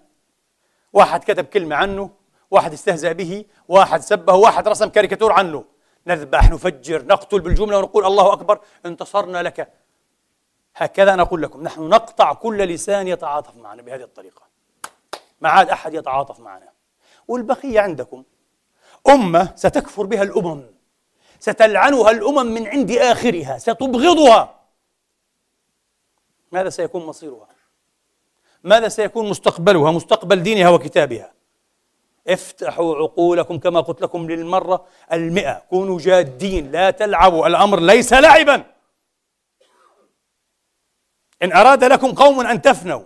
واحد كتب كلمة عنه واحد استهزأ به واحد سبه واحد رسم كاريكاتور عنه. نذبح نفجر نقتل بالجملة ونقول الله أكبر انتصرنا لك. هكذا نقول لكم نحن نقطع كل لسان يتعاطف معنا بهذه الطريقة. ما عاد أحد يتعاطف معنا. والبقية عندكم. أمة ستكفر بها الأمم ستلعنها الأمم من عند آخرها ستبغضها. ماذا سيكون مصيرها؟ ماذا سيكون مستقبلها؟ مستقبل دينها وكتابها. افتحوا عقولكم كما قلت لكم للمرة المئة. كونوا جادين لا تلعبوا. الأمر ليس لعبا إن أراد لكم قوم أن تفنوا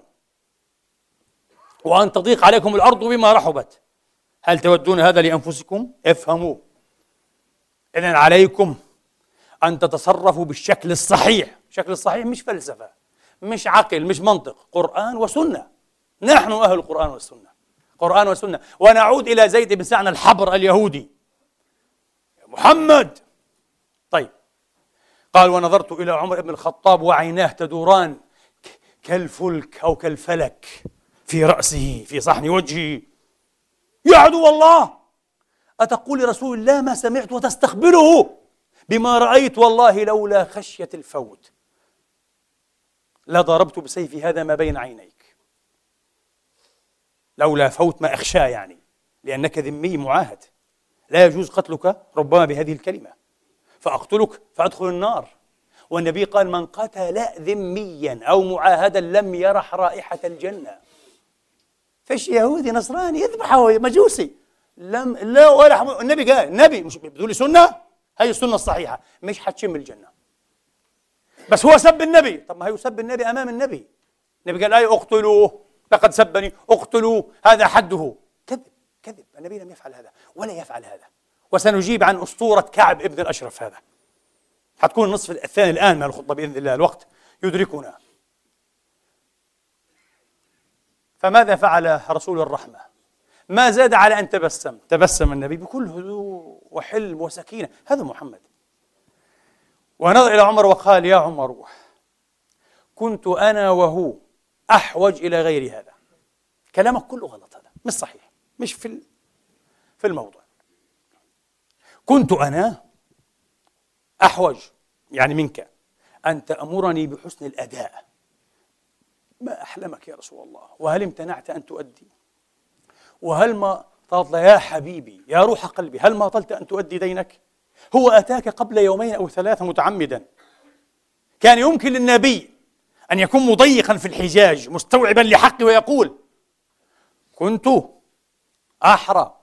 وأن تضيق عليكم الأرض بما رحبت هل تودون هذا لأنفسكم؟ افهموا. إذن عليكم أن تتصرفوا بالشكل الصحيح. الشكل الصحيح مش فلسفة مش عقل مش منطق. قرآن وسنة. نحن أهل القرآن والسنة. قرآن وسنة. ونعود إلى زيد بن سعن الحبر اليهودي. محمد. طيب. قال ونظرت إلى عمر بن الخطاب وعيناه تدوران كالفلك أو كالفلك في رأسه في صحن وجهه. يا عدو الله. أتقول لرسول الله ما سمعت وتستقبله بما رأيت؟ والله لولا خشية الفوت لضربت بسيفي هذا ما بين عينيك. لولا فوت ما أخشاه يعني لأنك ذمي معاهد. لا يجوز قتلك ربما بهذه الكلمة. فأقتلك فأدخل النار. والنبي قال من قتل ذميا أو معاهدا لم يرح رائحة الجنة. فيش يهودي نصراني يذبحه مجوسي. لم لا ولا النبي قال النبي مش بتقول سنة؟ هي السنة الصحيحة. مش حتشم الجنة. بس هو سب النبي. طب ما هي يسب النبي أمام النبي. النبي قال أي أقتلوه؟ لقد سبني. أقتلوه. هذا حده. كذب. كذب. النبي لم يفعل هذا. ولا يفعل هذا. وسنجيب عن أسطورة كعب ابن الأشرف هذا. حتكون النصف الثاني الآن من الخطبة بإذن الله. الوقت يدركنا. فماذا فعل رسول الرحمة؟ ما زاد على أن تبسم. تبسم النبي بكل هدوء وحلم وسكينة. هذا محمد. ونظر إلى عمر وقال يا عمر كنت أنا وهو أحوج إلى غير هذا. كلامك كله غلط هذا. مش صحيح. مش في في الموضوع. كنت أنا أحوج يعني منك أن تأمرني بحسن الأداء. ما أحلمك يا رسول الله؟ وهل امتنعت أن تؤدي؟ وهل ما طلت يا حبيبي يا روح قلبي هل ما طلت أن تؤدي دينك؟ هو أتاك قبل يومين أو ثلاثة متعمدا. كان يمكن للنبي أن يكون مضيقا في الحجاج مستوعبا لحقه ويقول كنت أحرى.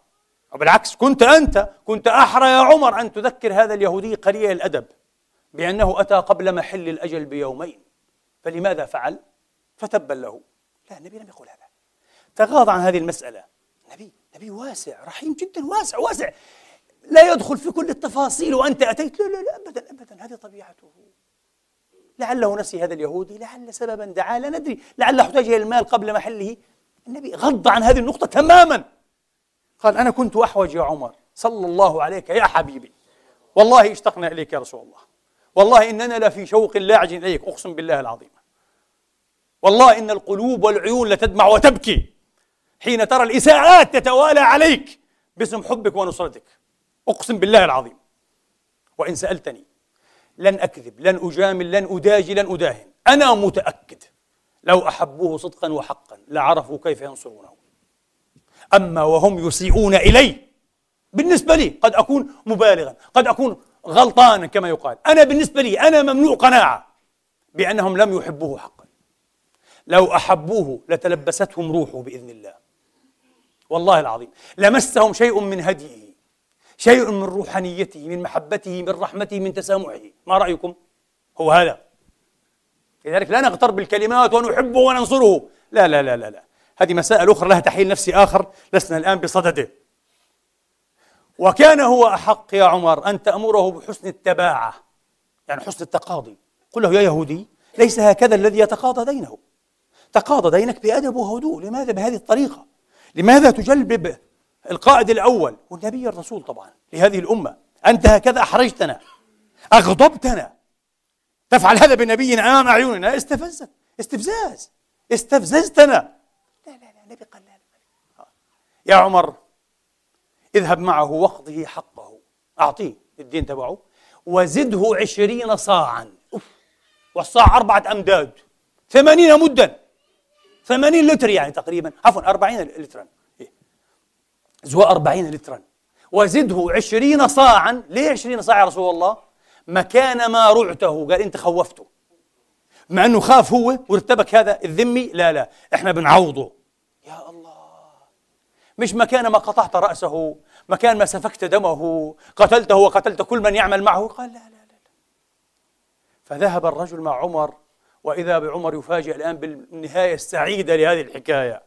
وبالعكس كنت أنت كنت أحرى يا عمر أن تذكر هذا اليهودي قليل الأدب بأنه أتى قبل محل الأجل بيومين. فلماذا فعل؟ فتبا له. لا النبي لم يقل هذا. تغاضى عن هذه المسألة. نبي نبي واسع رحيم جدا واسع واسع. لا يدخل في كل التفاصيل وأنت أتيت. لا لا لا أبدا أبدا هذه طبيعته. لعله نسي هذا اليهودي لعل سببا دعا لا ندري. لعل احتاج إلى المال قبل محله. النبي غض عن هذه النقطة تماما. قال أنا كنت أحوج يا عمر. صلى الله عليك يا حبيبي. والله اشتقنا إليك يا رسول الله. والله إننا لفي شوق لاعج إليك. أقسم بالله العظيم. والله إن القلوب والعيون لتدمع وتبكي حين ترى الإساءات تتوالى عليك باسم حبك ونصرتك. أقسم بالله العظيم. وإن سألتني لن أكذب لن أجامل لن أداجي لن أداهن. أنا متأكد لو أحبوه صدقا وحقا لعرفوا كيف ينصرونه. أما وهم يسيئون إلي بالنسبة لي قد أكون مبالغا قد أكون غلطانا كما يقال. أنا بالنسبة لي أنا مملوء قناعة بأنهم لم يحبوه حقا. لو أحبوه لتلبستهم روحه بإذن الله. والله العظيم. لمسهم شيء من هديه شيء من روحانيته من محبته من رحمته من تسامحه. ما رأيكم؟ هو هذا. لذلك لا نغتر بالكلمات ونحبه وننصره. لا لا لا لا لا. هذه مسائل أخرى لها تحليل نفسي آخر لسنا الآن بصدده. وكان هو أحق يا عمر أن تأمره بحسن التباعة يعني حسن التقاضي. قل له يا يهودي ليس هكذا الذي يتقاضى دينه. تقاضى دينك بأدب وهدوء. لماذا بهذه الطريقة؟ لماذا تجلب القائد الأول والنبي الرسول طبعا لهذه الأمة؟ أنت هكذا أحرجتنا أغضبتنا. تفعل هذا بنبينا أمام أعيننا. استفزك استفزاز استفززتنا. لا لا لا النبي قال لا, لا. يا عمر اذهب معه واقضه حقه. أعطيه الدين تبعه. وزده عشرين صاعا. أوف. والصاع أربعة أمداد ثمانين مدا. ثمانين لتر يعني تقريبا. عفوا أربعين لترا. إيه. زواء أربعين لترا. وزده عشرين صاعا. ليه عشرين صاع يا رسول الله؟ مكان ما رعته. قال أنت خوفته. مع أنه خاف هو وارتبك هذا الذمي. لا لا. إحنا بنعوضه. يا الله. مش مكان ما قطعت رأسه. مكان ما سفكت دمه. قتلته وقتلت كل من يعمل معه. قال لا لا لا, لا. فذهب الرجل مع عمر. وإذا بعمر يفاجئ الآن بالنهاية السعيدة لهذه الحكاية.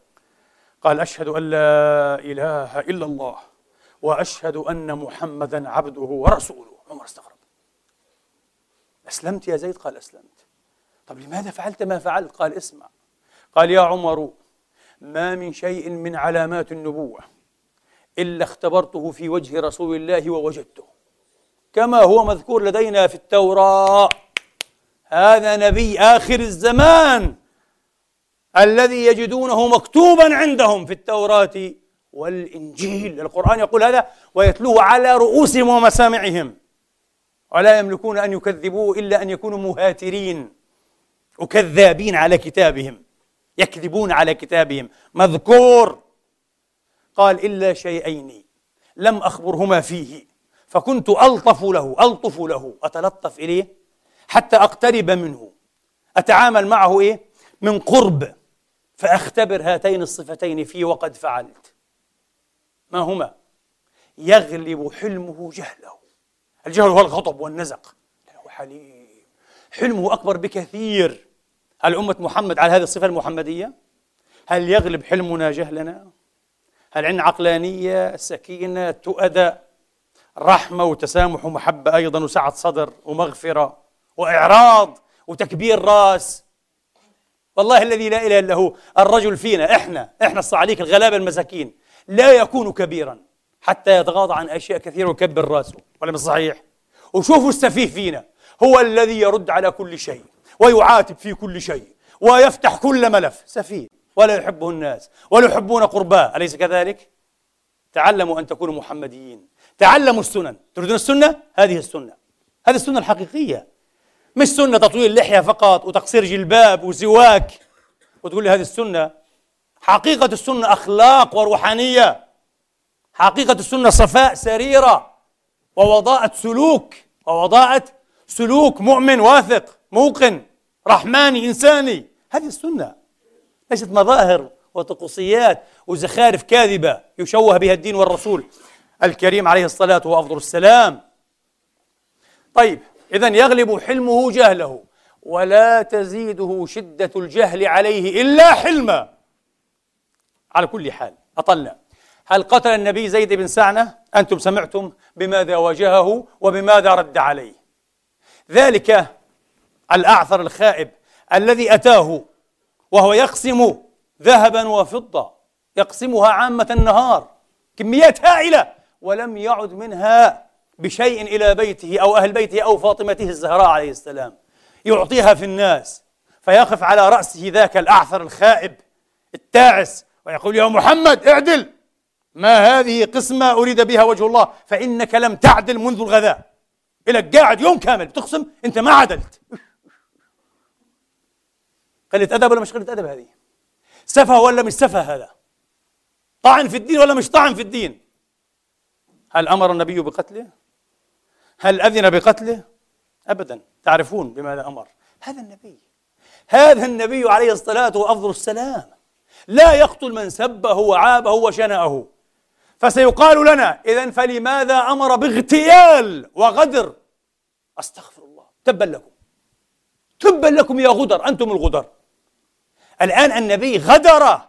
قال أشهد أن لا إله إلا الله وأشهد أن محمدا عبده ورسوله. عمر استغرب. أسلمت يا زيد؟ قال أسلمت. طب لماذا فعلت ما فعلت؟ قال اسمع. قال يا عمر ما من شيء من علامات النبوة إلا اختبرته في وجه رسول الله ووجدته كما هو مذكور لدينا في التوراة. هذا نبي آخر الزمان الذي يجدونه مكتوبا عندهم في التوراة والإنجيل. القرآن يقول هذا ويتلوه على رؤوسهم ومسامعهم. ولا يملكون أن يكذبوه إلا أن يكونوا مهاترين وكذابين على كتابهم يكذبون على كتابهم. مذكور. قال إلا شيئين لم أخبرهما فيه فكنت ألطف له ألطف له أتلطف إليه. حتى أقترب منه. أتعامل معه إيه؟ من قرب. فأختبر هاتين الصفتين فيه وقد فعلت. ما هما؟ يغلب حلمه جهله. الجهل هو الغضب والنزق. هو حليم. حلمه أكبر بكثير. هل أمة محمد على هذه الصفة المحمدية؟ هل يغلب حلمنا جهلنا؟ هل عندنا عقلانية، سكينة، تؤدى، رحمة وتسامح ومحبة أيضا وسعة صدر ومغفرة؟ وإعراض وتكبير راس. والله الذي لا إله إلا هو الرجل فينا إحنا إحنا الصعاليك الغلابة المساكين لا يكون كبيرا حتى يتغاضى عن أشياء كثيرة ويكبر راسه ولا مش صحيح؟ وشوفوا السفيه فينا هو الذي يرد على كل شيء ويعاتب في كل شيء ويفتح كل ملف. سفيه. ولا يحبه الناس ولا يحبون قرباه. أليس كذلك؟ تعلموا أن تكونوا محمديين. تعلموا السنن. تريدون السنة؟ هذه السنة. هذه السنة الحقيقية. مش سنة تطويل اللحية فقط وتقصير جلباب وزواك. وتقول لي هذه السنة حقيقة السنة أخلاق وروحانية. حقيقة السنة صفاء سريرة ووضاءة سلوك ووضاءة سلوك مؤمن واثق موقن رحماني إنساني. هذه السنة ليست مظاهر وطقوسيات وزخارف كاذبة يشوه بها الدين والرسول الكريم عليه الصلاة وأفضل السلام طيب إذا يغلب حلمه جهله ولا تزيده شدة الجهل عليه إلا حلما. على كل حال أطلنا. هل قتل النبي زيد بن سعنة؟ أنتم سمعتم بماذا واجهه وبماذا رد عليه. ذلك الأعثر الخائب الذي أتاه وهو يقسم ذهبا وفضة يقسمها عامة النهار كميات هائلة ولم يعد منها بشيء إلى بيته أو أهل بيته أو فاطمته الزهراء عليه السلام. يعطيها في الناس فيقف على رأسه ذاك الأعثر الخائب التاعس ويقول يا محمد اعدل. ما هذه قسمة أريد بها وجه الله؟ فإنك لم تعدل منذ الغذاء. إلى قاعد يوم كامل بتقسم أنت ما عدلت. قلة أدب ولا مش قلة أدب هذه؟ سفه ولا مش سفه هذا؟ طعن في الدين ولا مش طعن في الدين؟ هل أمر النبي بقتله؟ هل أذن بقتله؟ أبدا. تعرفون بماذا أمر. هذا النبي. هذا النبي عليه الصلاة وأفضل السلام. لا يقتل من سبه وعابه وشنأه. فسيقال لنا إذا فلماذا أمر باغتيال وغدر؟ أستغفر الله. تبا لكم. تبا لكم يا غدر. أنتم الغدر. الآن النبي غدر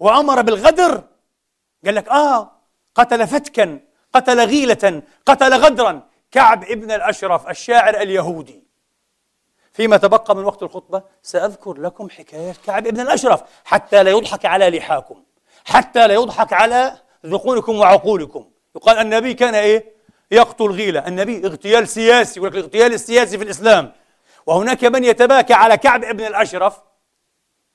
وأمر بالغدر. قال لك آه قتل فتكا قتل غيلة قتل غدرا. كعب ابن الأشرف الشاعر اليهودي. فيما تبقى من وقت الخطبة سأذكر لكم حكاية كعب ابن الأشرف حتى لا يضحك على لحاكم حتى لا يضحك على ذقونكم وعقولكم. يقال النبي كان إيه؟ يقتل غيلة. النبي اغتيال سياسي ولكن الاغتيال السياسي في الإسلام. وهناك من يتباكى على كعب ابن الأشرف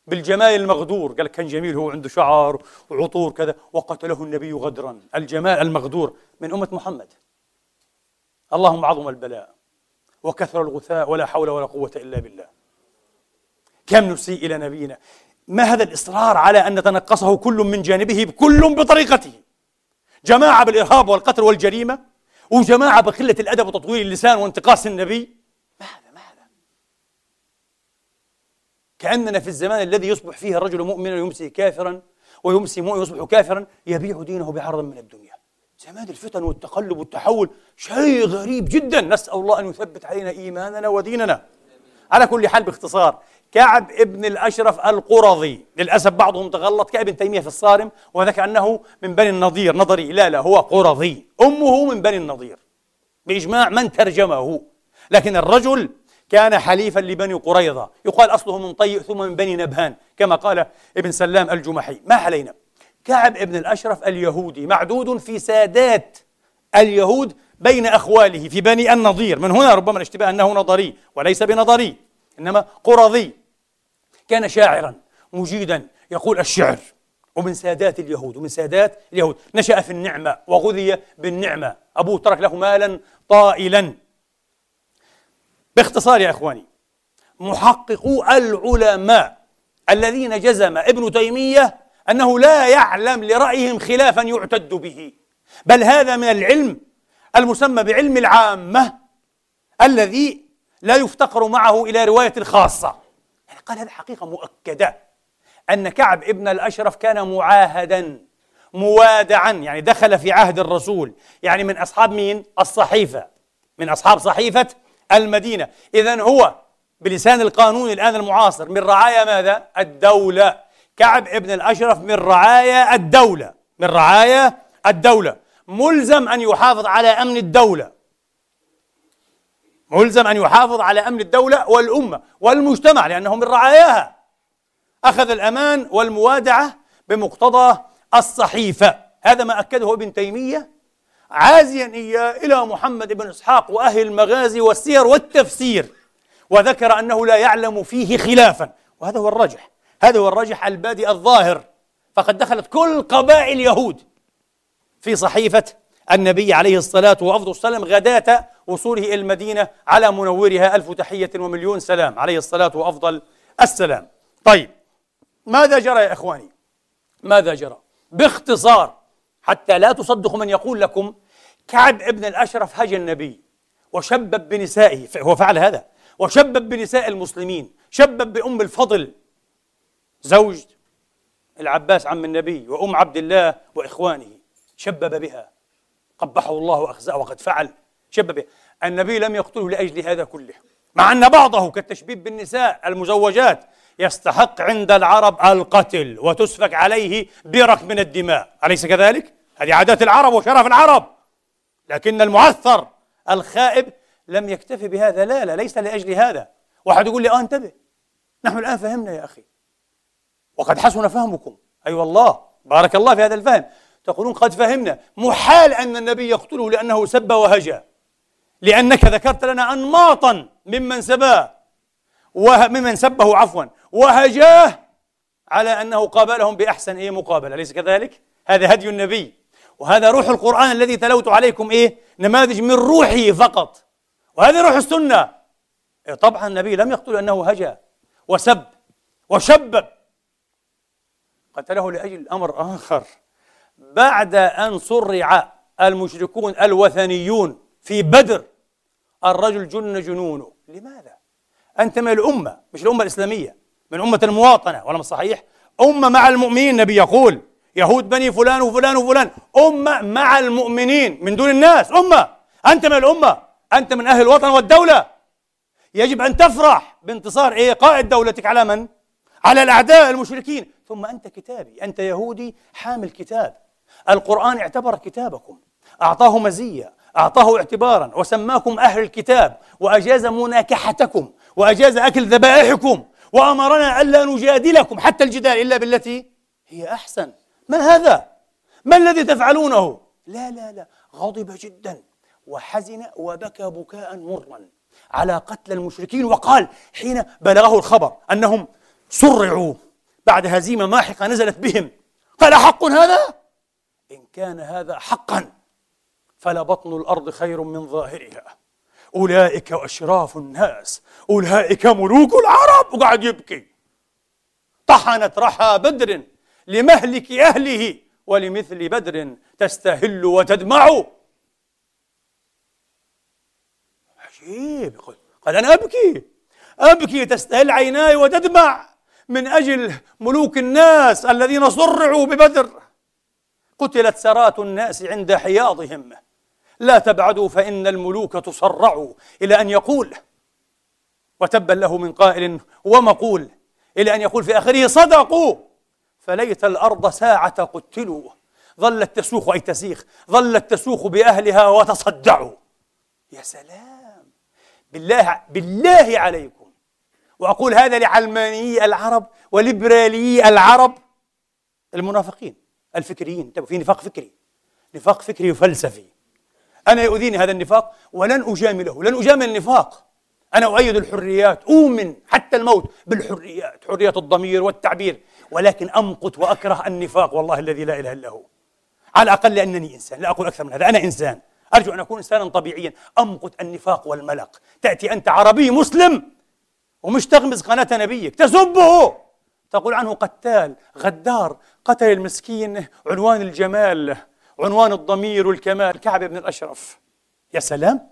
بالجمال المغدور. قال كان جميل هو عنده شعر وعطور كذا وقتله النبي غدرا. الجمال المغدور من أمة محمد. اللهم عظم البلاء وكثر الغثاء ولا حول ولا قوة إلا بالله. كم نسيء إلى نبينا. ما هذا الإصرار على أن نتنقصه كل من جانبه كل بطريقته؟ جماعة بالإرهاب والقتل والجريمة؟ وجماعة بقلة الأدب وتطويل اللسان وانتقاص النبي؟ ما هذا ما هذا. كأننا في الزمان الذي يصبح فيه الرجل مؤمنا ويمسي كافرا ويمسي مؤمن ويصبح كافرا يبيع دينه بعرض من الدنيا. زمان الفتن والتقلب والتحول شيء غريب جدا. نسأل الله أن يثبت علينا إيماننا وديننا. على كل حال باختصار كعب ابن الأشرف القرظي للأسف بعضهم تغلط كابن تيمية في الصارم وذكر أنه من بني النضير نظري لا لا هو قرظي. أمه من بني النضير بإجماع من ترجمه. لكن الرجل كان حليفا لبني قريظة. يقال أصله من طي ثم من بني نبهان كما قال ابن سلام الجمحي. ما علينا؟ كعب ابن الأشرف اليهودي معدود في سادات اليهود بين أخواله في بني النضير من هنا ربما الاشتباه أنه نظري وليس بنظري إنما قرظي. كان شاعرا مجيدا يقول الشعر ومن سادات اليهود ومن سادات اليهود. نشأ في النعمة وغذي بالنعمة. أبوه ترك له مالا طائلا. باختصار يا إخواني محققو العلماء الذين جزم ابن تيمية أنه لا يعلم لرأيهم خلافا يعتد به. بل هذا من العلم المسمى بعلم العامة الذي لا يفتقر معه إلى رواية الخاصة. يعني قال هذه حقيقة مؤكدة أن كعب ابن الأشرف كان معاهدا موادعا يعني دخل في عهد الرسول. يعني من أصحاب مين؟ الصحيفة. من أصحاب صحيفة المدينة. إذا هو بلسان القانون الآن المعاصر. من رعايا ماذا؟ الدولة. كعب ابن الأشرف من رعايا الدولة من رعايا الدولة. ملزم أن يحافظ على أمن الدولة. ملزم أن يحافظ على أمن الدولة والأمة والمجتمع لأنه من رعاياها. أخذ الأمان والموادعة بمقتضى الصحيفة. هذا ما أكده ابن تيمية عازيا إياه إلى محمد بن إسحاق وأهل المغازي والسير والتفسير وذكر أنه لا يعلم فيه خلافا. وهذا هو الراجح هذا هو الراجح البادئ الظاهر. فقد دخلت كل قبائل اليهود في صحيفة النبي عليه الصلاة والسلام غداة وصوله إلى المدينة على منورها ألف تحية ومليون سلام عليه الصلاة وأفضل السلام. طيب ماذا جرى يا إخواني؟ ماذا جرى؟ باختصار حتى لا تصدقوا من يقول لكم كعب ابن الأشرف هجى النبي وشبب بنسائه هو فعل هذا وشبب بنساء المسلمين شبب بأم الفضل زوج العباس عم النبي وأم عبد الله وإخوانه شبب بها قبحه الله وأخزاه وقد فعل شبب بها. النبي لم يقتله لأجل هذا كله مع أن بعضه كالتشبيب بالنساء المزوجات يستحق عند العرب القتل وتسفك عليه برك من الدماء. أليس كذلك؟ هذه عادات العرب وشرف العرب. لكن المعثر الخائب لم يكتفي بهذا. لا لا ليس لأجل هذا. واحد يقول لي آه انتبه. نحن الآن فهمنا يا أخي. وقد حسن فهمكم. أي أيوة والله بارك الله في هذا الفهم. تقولون قد فهمنا. محال أن النبي يقتله لأنه سب وهجى. لأنك ذكرت لنا أنماطا ممن سباه وممن سبه عفوا وهجاه على أنه قابلهم بأحسن إيه مقابلة. أليس كذلك؟ هذا هدي النبي. وهذا روح القرآن الذي تلوت عليكم إيه؟ نماذج من روحه فقط. وهذه روح السنة. إيه طبعا النبي لم يقتل أنه هجا وسب وشبب. قتله لأجل أمر آخر. بعد أن صرع المشركون الوثنيون في بدر الرجل جن جنونه. لماذا؟ أنت من الأمة مش الأمة الإسلامية من أمة المواطنة. ولا صحيح؟ أمة مع المؤمنين النبي يقول يهود بني فلان وفلان وفلان. أمة مع المؤمنين من دون الناس. أمة! أنت من الأمة. أنت من أهل الوطن والدولة. يجب أن تفرح بانتصار إيه قائد دولتك على من؟ على الأعداء المشركين. ثم أنت كتابي أنت يهودي حامل كتاب. القرآن اعتبر كتابكم. أعطاه مزية أعطاه اعتبارا وسماكم أهل الكتاب وأجاز مناكحتكم وأجاز أكل ذبائحكم وأمرنا ألا نجادلكم حتى الجدال إلا بالتي هي أحسن. ما هذا؟ ما الذي تفعلونه؟ لا لا لا. غضب جدا وحزن وبكى بكاء مرا على قتل المشركين وقال حين بلغه الخبر أنهم صرعوا بعد هزيمة ماحقة نزلت بهم. قال حق هذا؟ إن كان هذا حقا فلبطن الأرض خير من ظاهرها. أولئك أشراف الناس أولئك ملوك العرب. وقعد يبكي. طحنت رحى بدر لمهلك أهله ولمثل بدر تستهل وتدمع. عجيب. قال أنا أبكي. أبكي تستهل عيناي وتدمع. من أجل ملوك الناس الذين صرعوا ببدر. قتلت سرات الناس عند حياضهم. لا تبعدوا فإن الملوك تصرع إلى أن يقول. وتبا له من قائل ومقول إلى أن يقول في آخره صدقوا! فليت الأرض ساعة قتلوا. ظلت تسوخ أي تسيخ ظلت تسوخ بأهلها وتصدعوا. يا سلام! بالله بالله عليكم. وأقول هذا لعلمانيي العرب وليبراليي العرب المنافقين الفكريين. في نفاق فكري نفاق فكري وفلسفي. أنا يؤذيني هذا النفاق ولن أجامله لن أجامل النفاق. أنا أؤيد الحريات أؤمن حتى الموت بالحريات حرية الضمير والتعبير ولكن أمقت وأكره النفاق والله الذي لا إله إلا هو. على الأقل لأنني إنسان لا أقول أكثر من هذا. أنا إنسان. أرجو أن أكون إنسانا طبيعيا. أمقت النفاق والملق. تأتي أنت عربي مسلم ومش تغمز قناة نبيك تسبه تقول عنه قتال غدار قتل المسكين عنوان الجمال عنوان الضمير والكمال كعب بن الأشرف يا سلام!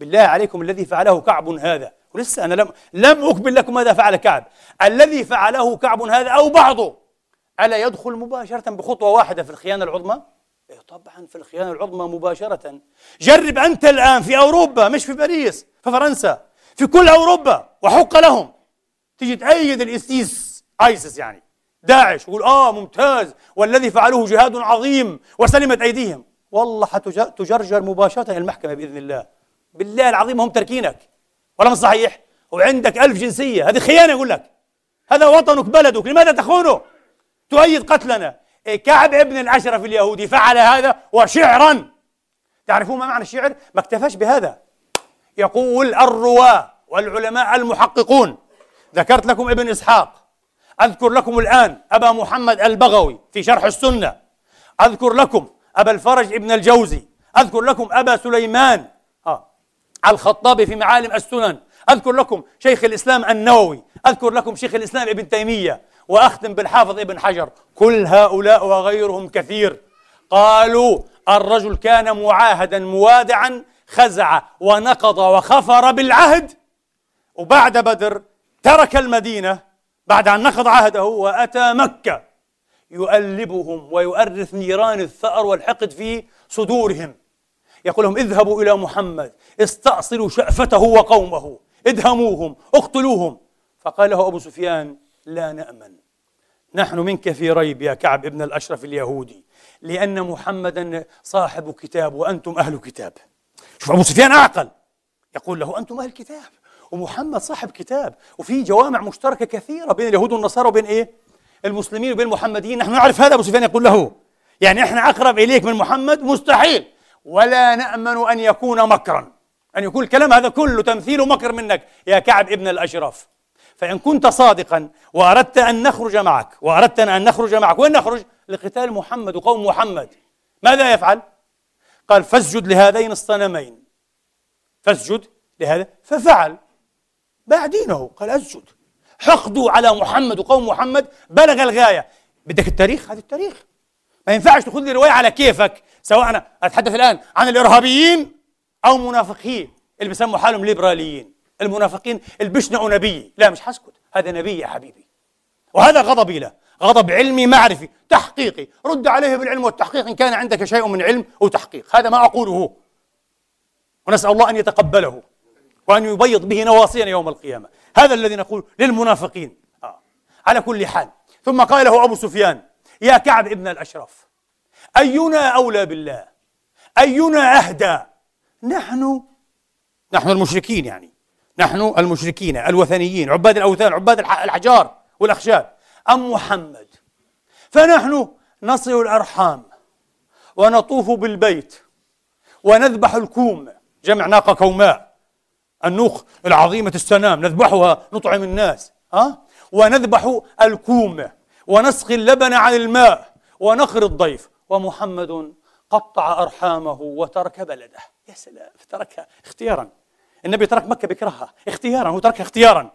بالله عليكم الذي فعله كعب هذا. ولسه أنا لم لم أكمل لكم ماذا فعل كعب. الذي فعله كعب هذا أو بعضه. ألا يدخل مباشرة بخطوة واحدة في الخيانة العظمى؟ إيه طبعا في الخيانة العظمى مباشرة. جرب أنت الآن في أوروبا مش في باريس في فرنسا. في كل أوروبا وحق لهم. تيجي تأيد الإسيس آيسس يعني. داعش يقول آه ممتاز والذي فعلوه جهاد عظيم وسلمت أيديهم. والله حتجرجر مباشرة إلى المحكمة بإذن الله. بالله العظيم هم تركينك. ولا مش صحيح؟ وعندك ألف جنسية. هذه خيانة يقول لك. هذا وطنك بلدك. لماذا تخونه؟ تؤيد قتلنا. كعب ابن الأشرف اليهودي فعل هذا وشعرا. تعرفون ما معنى الشعر؟ ما اكتفاش بهذا. يقول الرواة والعلماء المحققون. ذكرت لكم ابن إسحاق. أذكر لكم الآن أبا محمد البغوي في شرح السنة. أذكر لكم أبا الفرج ابن الجوزي. أذكر لكم أبا سليمان آه. الخطابي في معالم السنن. أذكر لكم شيخ الإسلام النووي. أذكر لكم شيخ الإسلام ابن تيمية. وأختم بالحافظ ابن حجر. كل هؤلاء وغيرهم كثير. قالوا الرجل كان معاهدا موادعا خزع ونقض وخفر بالعهد. وبعد بدر ترك المدينة بعد أن نقض عهده وأتى مكة. يؤلبهم ويؤرث نيران الثأر والحقد في صدورهم. يقول لهم اذهبوا إلى محمد استأصلوا شأفته وقومه ادهموهم اقتلوهم. فقال له أبو سفيان لا نأمن. نحن منك في ريب يا كعب ابن الأشرف اليهودي لأن محمدا صاحب كتاب وأنتم أهل كتاب. شوف أبو سفيان أعقل. يقول له أنتم أهل كتاب ومحمد صاحب كتاب وفي جوامع مشتركة كثيرة بين اليهود والنصارى وبين إيه؟ المسلمين وبين المحمديين. نحن نعرف هذا أبو سفيان يقول له. يعني إحنا أقرب إليك من محمد مستحيل. ولا نأمن أن يكون مكرا. أن يكون الكلام هذا كله تمثيل مكر منك يا كعب ابن الأشرف. فإن كنت صادقا وأردت أن نخرج معك وأردتنا أن نخرج معك وين نخرج؟ لقتال محمد وقوم محمد ماذا يفعل؟ قال فاسجد لهذين الصنمين. فاسجد لهذا ففعل. باع دينه قال أسجد. حقدوا على محمد وقوم محمد بلغ الغاية. بدك التاريخ؟ هذا التاريخ. ما ينفعش تاخذ لي رواية على كيفك سواء أنا أتحدث الآن عن الإرهابيين أو منافقين اللي بيسموا حالهم ليبراليين. المنافقين اللي بيشنعوا نبي. لا مش حسكت. هذا نبي يا حبيبي. وهذا غضبي له. غضب علمي معرفي تحقيقي. رد عليه بالعلم والتحقيق إن كان عندك شيء من علم وتحقيق هذا ما أقوله. ونسأل الله أن يتقبله وأن يبيض به نواصينا يوم القيامة. هذا الذي نقول للمنافقين. آه. على كل حال. ثم قال له أبو سفيان يا كعب ابن الأشرف أينا أولى بالله؟ أينا أهدى؟ نحن نحن المشركين يعني. نحن المشركين الوثنيين عباد الأوثان عباد الأحجار والأخشاب. أم محمد. فنحن نصل الأرحام ونطوف بالبيت ونذبح الكوم. جمع ناقة كوماء النوخ العظيمة السنام نذبحها نطعم الناس ها؟ ونذبح الكوم ونسقي اللبن عن الماء ونخر الضيف. ومحمد قطع أرحامه وترك بلده. يا سلام تركها اختيارا. النبي ترك مكة بكرهها اختيارا هو تركها اختيارا.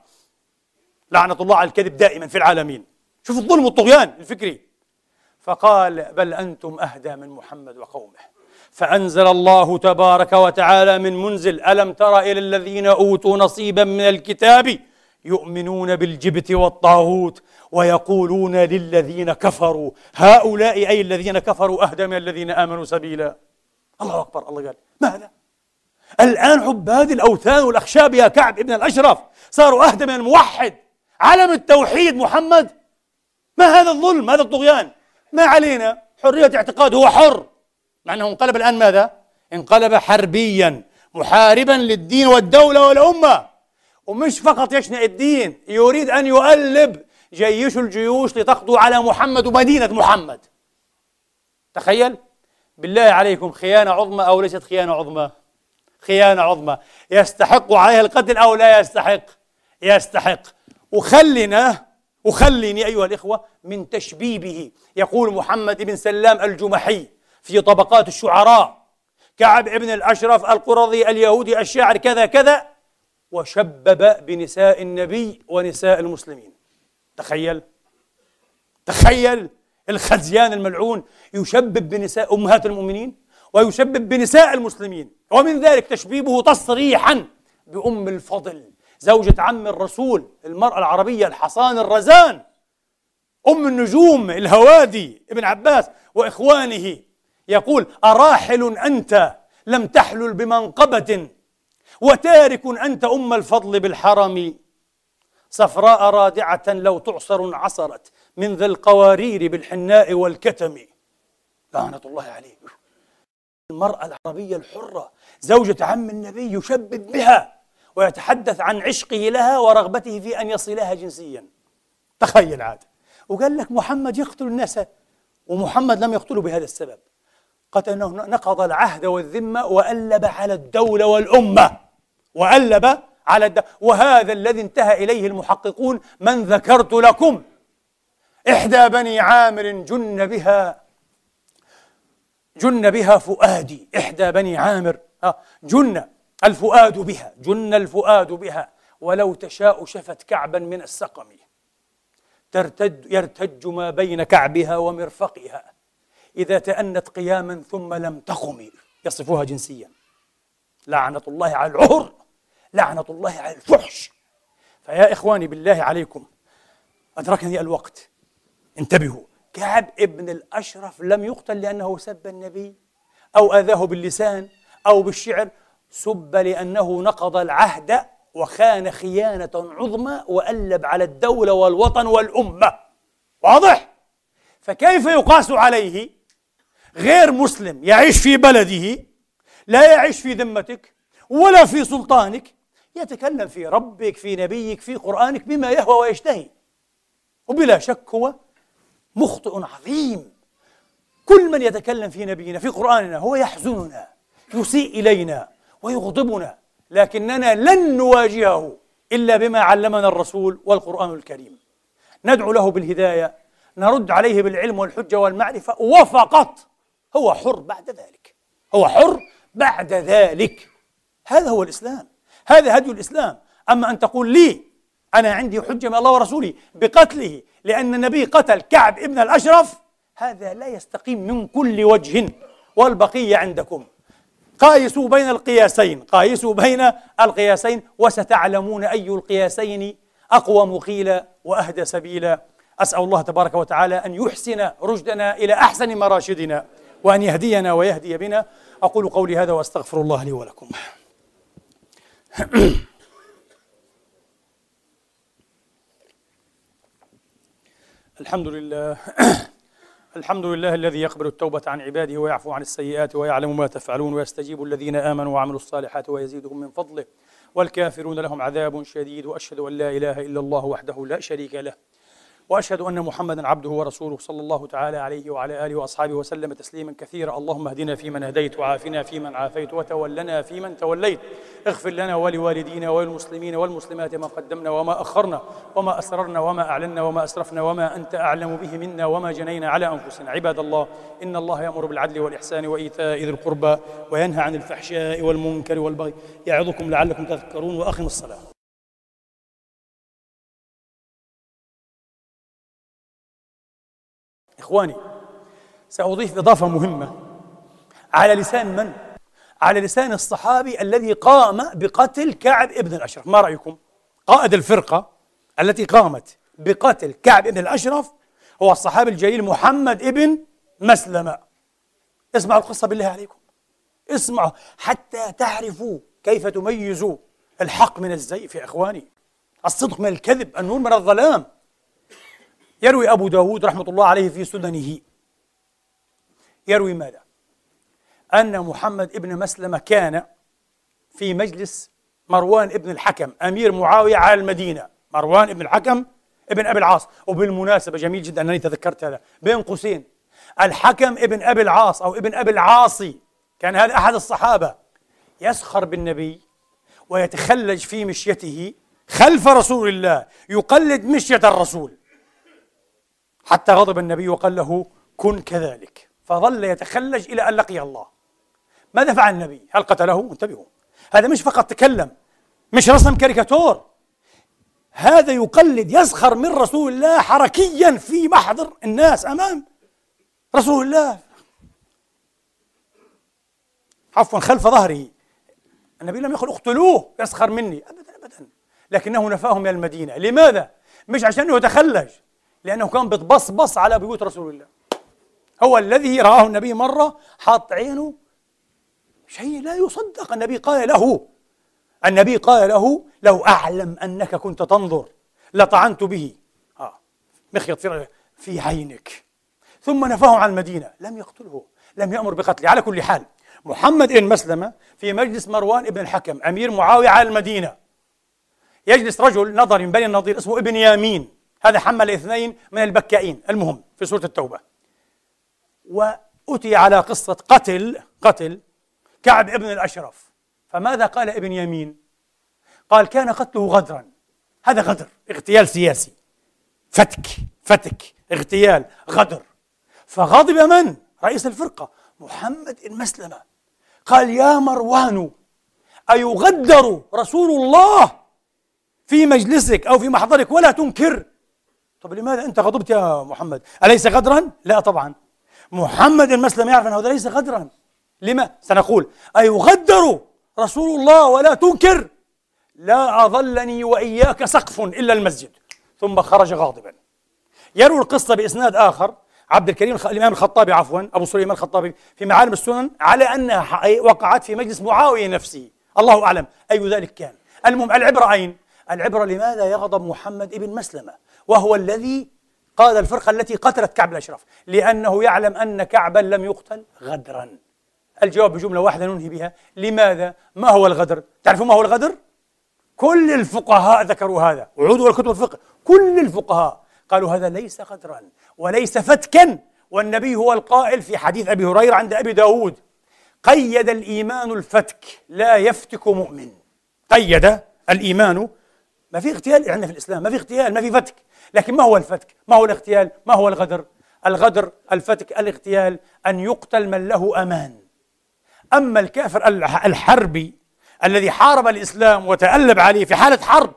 لعنة الله على الكذب دائما في العالمين. شوف الظلم والطغيان الفكري. فقال بل أنتم أهدى من محمد وقومه. فأنزل الله تبارك وتعالى من منزل ألم تر إلى الذين أوتوا نصيبا من الكتاب يؤمنون بالجبت والطاغوت ويقولون للذين كفروا هؤلاء أي الذين كفروا أهدى من الذين آمنوا سبيلا. الله أكبر الله قال ماذا؟ الآن عباد الأوثان والأخشاب يا كعب ابن الأشرف صاروا أهدى من الموحد. علم التوحيد محمد ما هذا الظلم هذا الطغيان؟ ما علينا؟ حرية اعتقاد هو حر. مع أنه انقلب الآن ماذا؟ انقلب حربيا محاربا للدين والدولة والأمة. ومش فقط يشنع الدين يريد أن يؤلب جيش الجيوش لتقضوا على محمد ومدينة محمد. تخيل؟ بالله عليكم خيانة عظمى أو ليست خيانة عظمى؟ خيانة عظمى. يستحق عليها القتل أو لا يستحق؟ يستحق. وخلنا وخلني أيها الإخوة من تشبيبه. يقول محمد بن سلام الجمحي في طبقات الشعراء كعب ابن الأشرف القرظي اليهودي الشاعر كذا كذا وشبب بنساء النبي ونساء المسلمين. تخيل تخيل الخزيان الملعون يشبب بنساء أمهات المؤمنين ويشبب بنساء المسلمين ومن ذلك تشبيبه تصريحا بأم الفضل. زوجة عم الرسول المرأة العربية الحصان الرزان أم النجوم الهوادي ابن عباس وإخوانه. يقول أراحل أنت لم تحلل بمنقبة وتارك أنت أم الفضل بالحرم. صفراء رادعة لو تعصر عصرت من ذا القوارير بالحناء والكتم. لعنة الله عليه المرأة العربية الحرة زوجة عم النبي يشبب بها. ويتحدث عن عشقه لها ورغبته في أن يصلها جنسيا. تخيل عاد. وقال لك محمد يقتل الناس ومحمد لم يقتله بهذا السبب. قتل أنه نقض العهد والذمة وألب على الدولة والأمة. وألب على الدولة وهذا الذي انتهى إليه المحققون من ذكرت لكم. إحدى بني عامر جن بها جن بها فؤادي. إحدى بني عامر آه، جن. الفؤاد بها جن الفؤاد بها. ولو تشاء شفت كعبا من السقم. ترتد يرتج ما بين كعبها ومرفقها. إذا تأنت قياما ثم لم تقم يصفها جنسيا. لعنة الله على العهر. لعنة الله على الفحش. فيا إخواني بالله عليكم أدركني الوقت. انتبهوا. كعب ابن الأشرف لم يقتل لأنه سب النبي أو آذاه باللسان أو بالشعر سب لأنه نقض العهد وخان خيانة عظمى وألب على الدولة والوطن والأمة. واضح؟ فكيف يقاس عليه؟ غير مسلم يعيش في بلده لا يعيش في ذمتك ولا في سلطانك يتكلم في ربك في نبيك في قرآنك بما يهوى ويشتهي. وبلا شك هو مخطئ عظيم. كل من يتكلم في نبينا في قرآننا هو يحزننا يسيء إلينا. ويغضبنا لكننا لن نواجهه إلا بما علمنا الرسول والقرآن الكريم. ندعو له بالهداية نرد عليه بالعلم والحجة والمعرفة وفقط هو حر بعد ذلك. هو حر بعد ذلك. هذا هو الإسلام هذا هدي الإسلام. أما أن تقول لي أنا عندي حجة من الله ورسوله بقتله لأن النبي قتل كعب ابن الأشرف هذا لا يستقيم من كل وجه والبقية عندكم. قايسوا بين القياسين قايسوا بين القياسين وستعلمون أي القياسين أقوى مقيلا وأهدى سبيلا. أسأل الله تبارك وتعالى أن يحسن رشدنا إلى أحسن مراشدنا وأن يهدينا ويهدي بنا. أقول قولي هذا وأستغفر الله لي ولكم. الحمد لله. الحمد لله الذي يقبل التوبة عن عباده ويعفو عن السيئات ويعلم ما تفعلون ويستجيب الذين آمنوا وعملوا الصالحات ويزيدهم من فضله. والكافرون لهم عذاب شديد وأشهد أن لا إله إلا الله وحده لا شريك له. وأشهد أن محمدا عبده ورسوله صلى الله تعالى عليه وعلى آله وأصحابه وسلم تسليما كثيرا. اللهم اهدنا فيمن هديت وعافنا فيمن عافيت وتولنا فيمن توليت. اغفر لنا ولوالدينا وللمسلمين والمسلمات ما قدمنا وما أخرنا وما أسررنا وما أعلنا وما أسرفنا وما أنت أعلم به منا وما جنينا على أنفسنا. عباد الله إن الله يأمر بالعدل والإحسان وإيتاء ذي القربى وينهى عن الفحشاء والمنكر والبغي. يعظكم لعلكم تذكرون وأقم الصلاة. إخواني سأضيف إضافة مهمة. على لسان من؟ على لسان الصحابي الذي قام بقتل كعب ابن الأشرف. ما رأيكم؟ قائد الفرقة التي قامت بقتل كعب ابن الأشرف هو الصحابي الجليل محمد ابن مسلمة. اسمعوا القصة بالله عليكم. اسمعوا حتى تعرفوا كيف تميزوا الحق من الزيف يا إخواني. الصدق من الكذب النور من الظلام. يروي أبو داود رحمة الله عليه في سننه. يروي ماذا؟ أن محمد ابن مسلمة كان في مجلس مروان ابن الحكم أمير معاوية على المدينة. مروان ابن الحكم ابن أبي العاص. وبالمناسبة جميل جدا أنني تذكرت هذا. بين قوسين. الحكم ابن أبي العاص أو ابن أبي العاصي. كان هذا أحد الصحابة. يسخر بالنبي ويتخلج في مشيته خلف رسول الله. يقلد مشية الرسول. حتى غضب النبي وقال له كن كذلك. فظل يتخلج إلى أن لقي الله. ماذا فعل النبي؟ هل قتله؟ انتبهوا. هذا مش فقط تكلم مش رسم كاريكاتور. هذا يقلد يسخر من رسول الله حركيا في محضر الناس أمام رسول الله. عفوا خلف ظهره. النبي لم يقل اقتلوه يسخر مني. ابدا ابدا. لكنه نفاه من المدينة. لماذا؟ مش عشان يتخلج. لأنه كان بتبصبص على بيوت رسول الله. هو الذي رآه النبي مرة حاط عينه شيء لا يصدق. النبي قال له النبي قال له لو أعلم أنك كنت تنظر لطعنت به. آه مخيط في, عينك. ثم نفاه عن المدينة. لم يقتله لم يأمر بقتله. على كل حال محمد بن مسلمة في مجلس مروان بن الحكم أمير معاوية على المدينة يجلس رجل نظر من بني النضير اسمه ابن يامين. هذا حمل اثنين من البكائين. المهم في سورة التوبة. وأتي على قصة قتل قتل كعب ابن الأشرف. فماذا قال ابن يمين؟ قال كان قتله غدرا. هذا غدر اغتيال سياسي. فتك فتك اغتيال غدر. فغضب من؟ رئيس الفرقة محمد المسلمة قال يا مروان أيغدر رسول الله في مجلسك أو في محضرك ولا تنكر؟ طب لماذا أنت غضبت يا محمد؟ أليس غدرا؟ لا طبعا. محمد المسلم يعرف أنه هذا ليس غدرا. لما؟ سنقول. أيغدر رسول الله ولا تنكر؟ لا أظلني وإياك سقف إلا المسجد. ثم خرج غاضبا. يروي القصة بإسناد آخر. عبد الكريم الإمام الخطابي عفوا أبو سليمان الخطابي في معالم السنن على أنها وقعت في مجلس معاوية نفسه. الله أعلم. أي ذلك كان؟ المهم العبرة أين؟ العبرة لماذا يغضب محمد ابن مسلمة؟ وهو الذي قاد الفرقة التي قتلت كعب الأشرف لأنه يعلم أن كعبا لم يقتل غدرا. الجواب بجملة واحدة ننهي بها. لماذا؟ ما هو الغدر؟ تعرفون ما هو الغدر؟ كل الفقهاء ذكروا هذا. وعودوا إلى كتب الفقه. كل الفقهاء قالوا هذا ليس غدرا وليس فتكا. والنبي هو القائل في حديث أبي هريرة عند أبي داود. قيد الإيمان الفتك لا يفتك مؤمن. قيد الإيمان. ما في اغتيال عندنا في الإسلام ما في اغتيال ما في فتك. لكن ما هو الفتك؟ ما هو الاغتيال؟ ما هو الغدر؟ الغدر الفتك الاغتيال أن يقتل من له أمان. أما الكافر الحربي الذي حارب الإسلام وتألب عليه في حالة حرب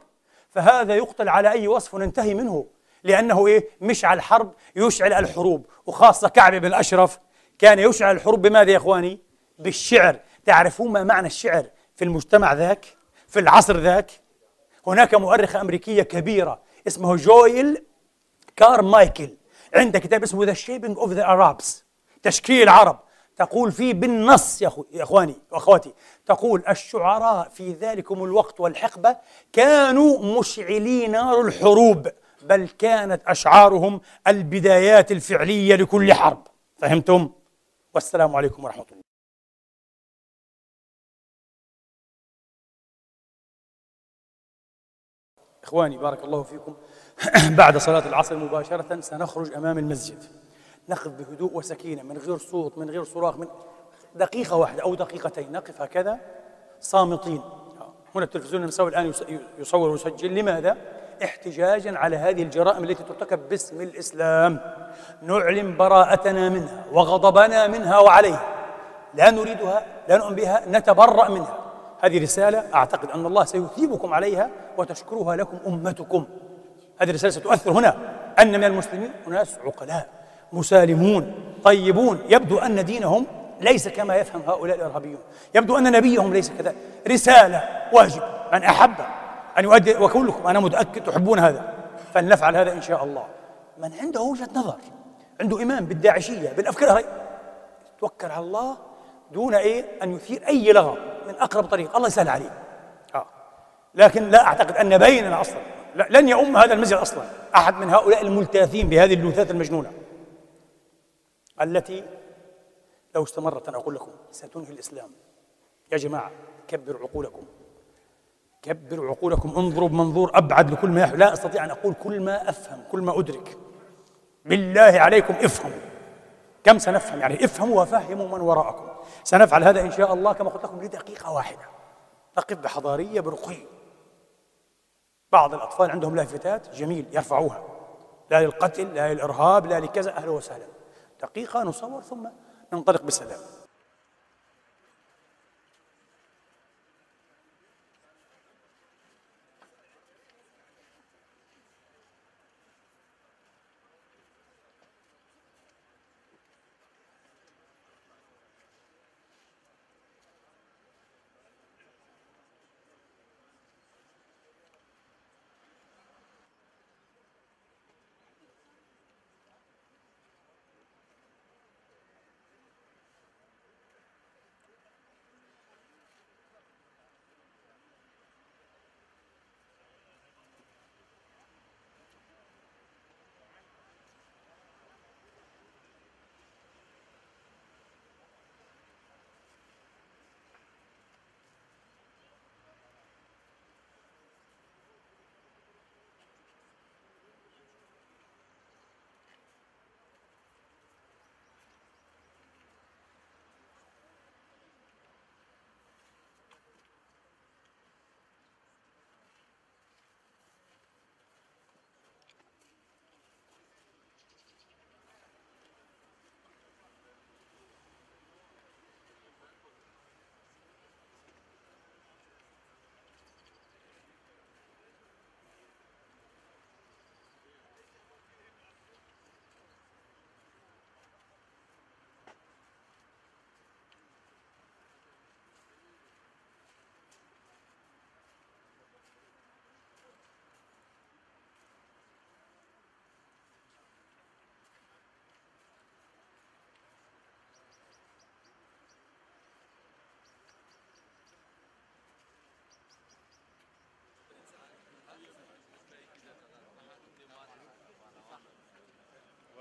فهذا يقتل على أي وصف ننتهي منه لأنه إيه؟ مشعل الحرب يشعل الحروب وخاصة كعب بن الأشرف كان يشعل الحروب بماذا يا إخواني؟ بالشعر. تعرفون ما معنى الشعر في المجتمع ذاك؟ في العصر ذاك؟ هناك مؤرخة أمريكية كبيرة اسمه جويل كارمايكل. عنده كتاب اسمه The Shaping of the Arabs تشكيل العرب تقول فيه بالنص يا, أخو يا إخواني وأخواتي. تقول الشعراء في ذلكم الوقت والحقبة كانوا مشعلي نار الحروب بل كانت أشعارهم البدايات الفعلية لكل حرب. فهمتم؟ والسلام عليكم ورحمة الله. إخواني بارك الله فيكم. بعد صلاة العصر مباشرة سنخرج أمام المسجد. نقف بهدوء وسكينة من غير صوت من غير صراخ من دقيقة واحدة أو دقيقتين. نقف هكذا صامتين. هنا التلفزيون المساوي الآن يصور ويسجل. لماذا؟ احتجاجا على هذه الجرائم التي ترتكب باسم الإسلام. نعلن براءتنا منها وغضبنا منها وعليها. لا نريدها لا نؤمن بها نتبرأ منها. هذه رسالة أعتقد أن الله سيثيبكم عليها وتشكرها لكم أمتكم. هذه الرسالة ستؤثر هنا أن من المسلمين أناس عقلاء مسالمون طيبون. يبدو أن دينهم ليس كما يفهم هؤلاء الإرهابيون. يبدو أن نبيهم ليس كذلك رسالة واجب. من أحب أن يؤدي وكلكم أنا متأكد تحبون هذا. فلنفعل هذا إن شاء الله. من عنده وجهة نظر عنده إيمان بالداعشية بالأفكار توكل على الله دون إيه؟ أن يثير أي لغط من أقرب طريق. الله يسهل عليه آه. لكن لا أعتقد أن بيننا أصلا. لن يؤم هذا المسجد أصلا. أحد من هؤلاء الملتاثين بهذه اللوثات المجنونة. التي لو استمرت أنا أقول لكم ستنهي الإسلام. يا جماعة كبروا عقولكم. كبروا عقولكم. انظروا بمنظور أبعد لكل ما يحب لا أستطيع أن أقول كل ما أفهم كل ما أدرك. بالله عليكم افهموا. كم سنفهم؟ يعني افهموا وفهموا من وراءكم. سنفعل هذا إن شاء الله كما قلت لكم لدقيقة واحدة. نقف بحضارية برقي. بعض الأطفال عندهم لافتات جميل يرفعوها. لا للقتل لا للإرهاب لا لكذا أهلا وسهلا. دقيقة نصور ثم ننطلق بسلام.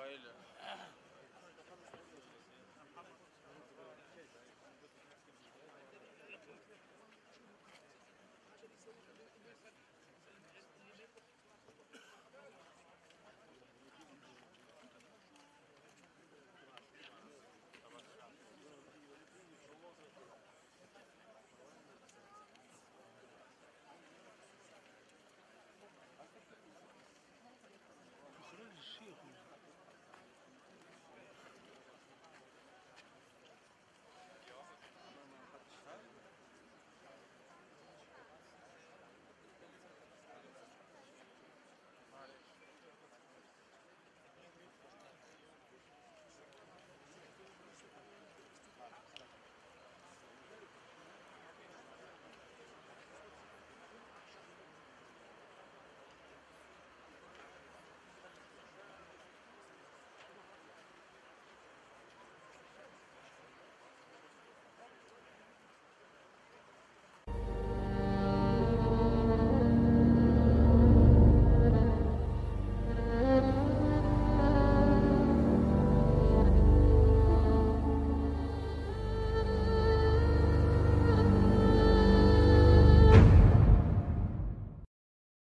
Израиля.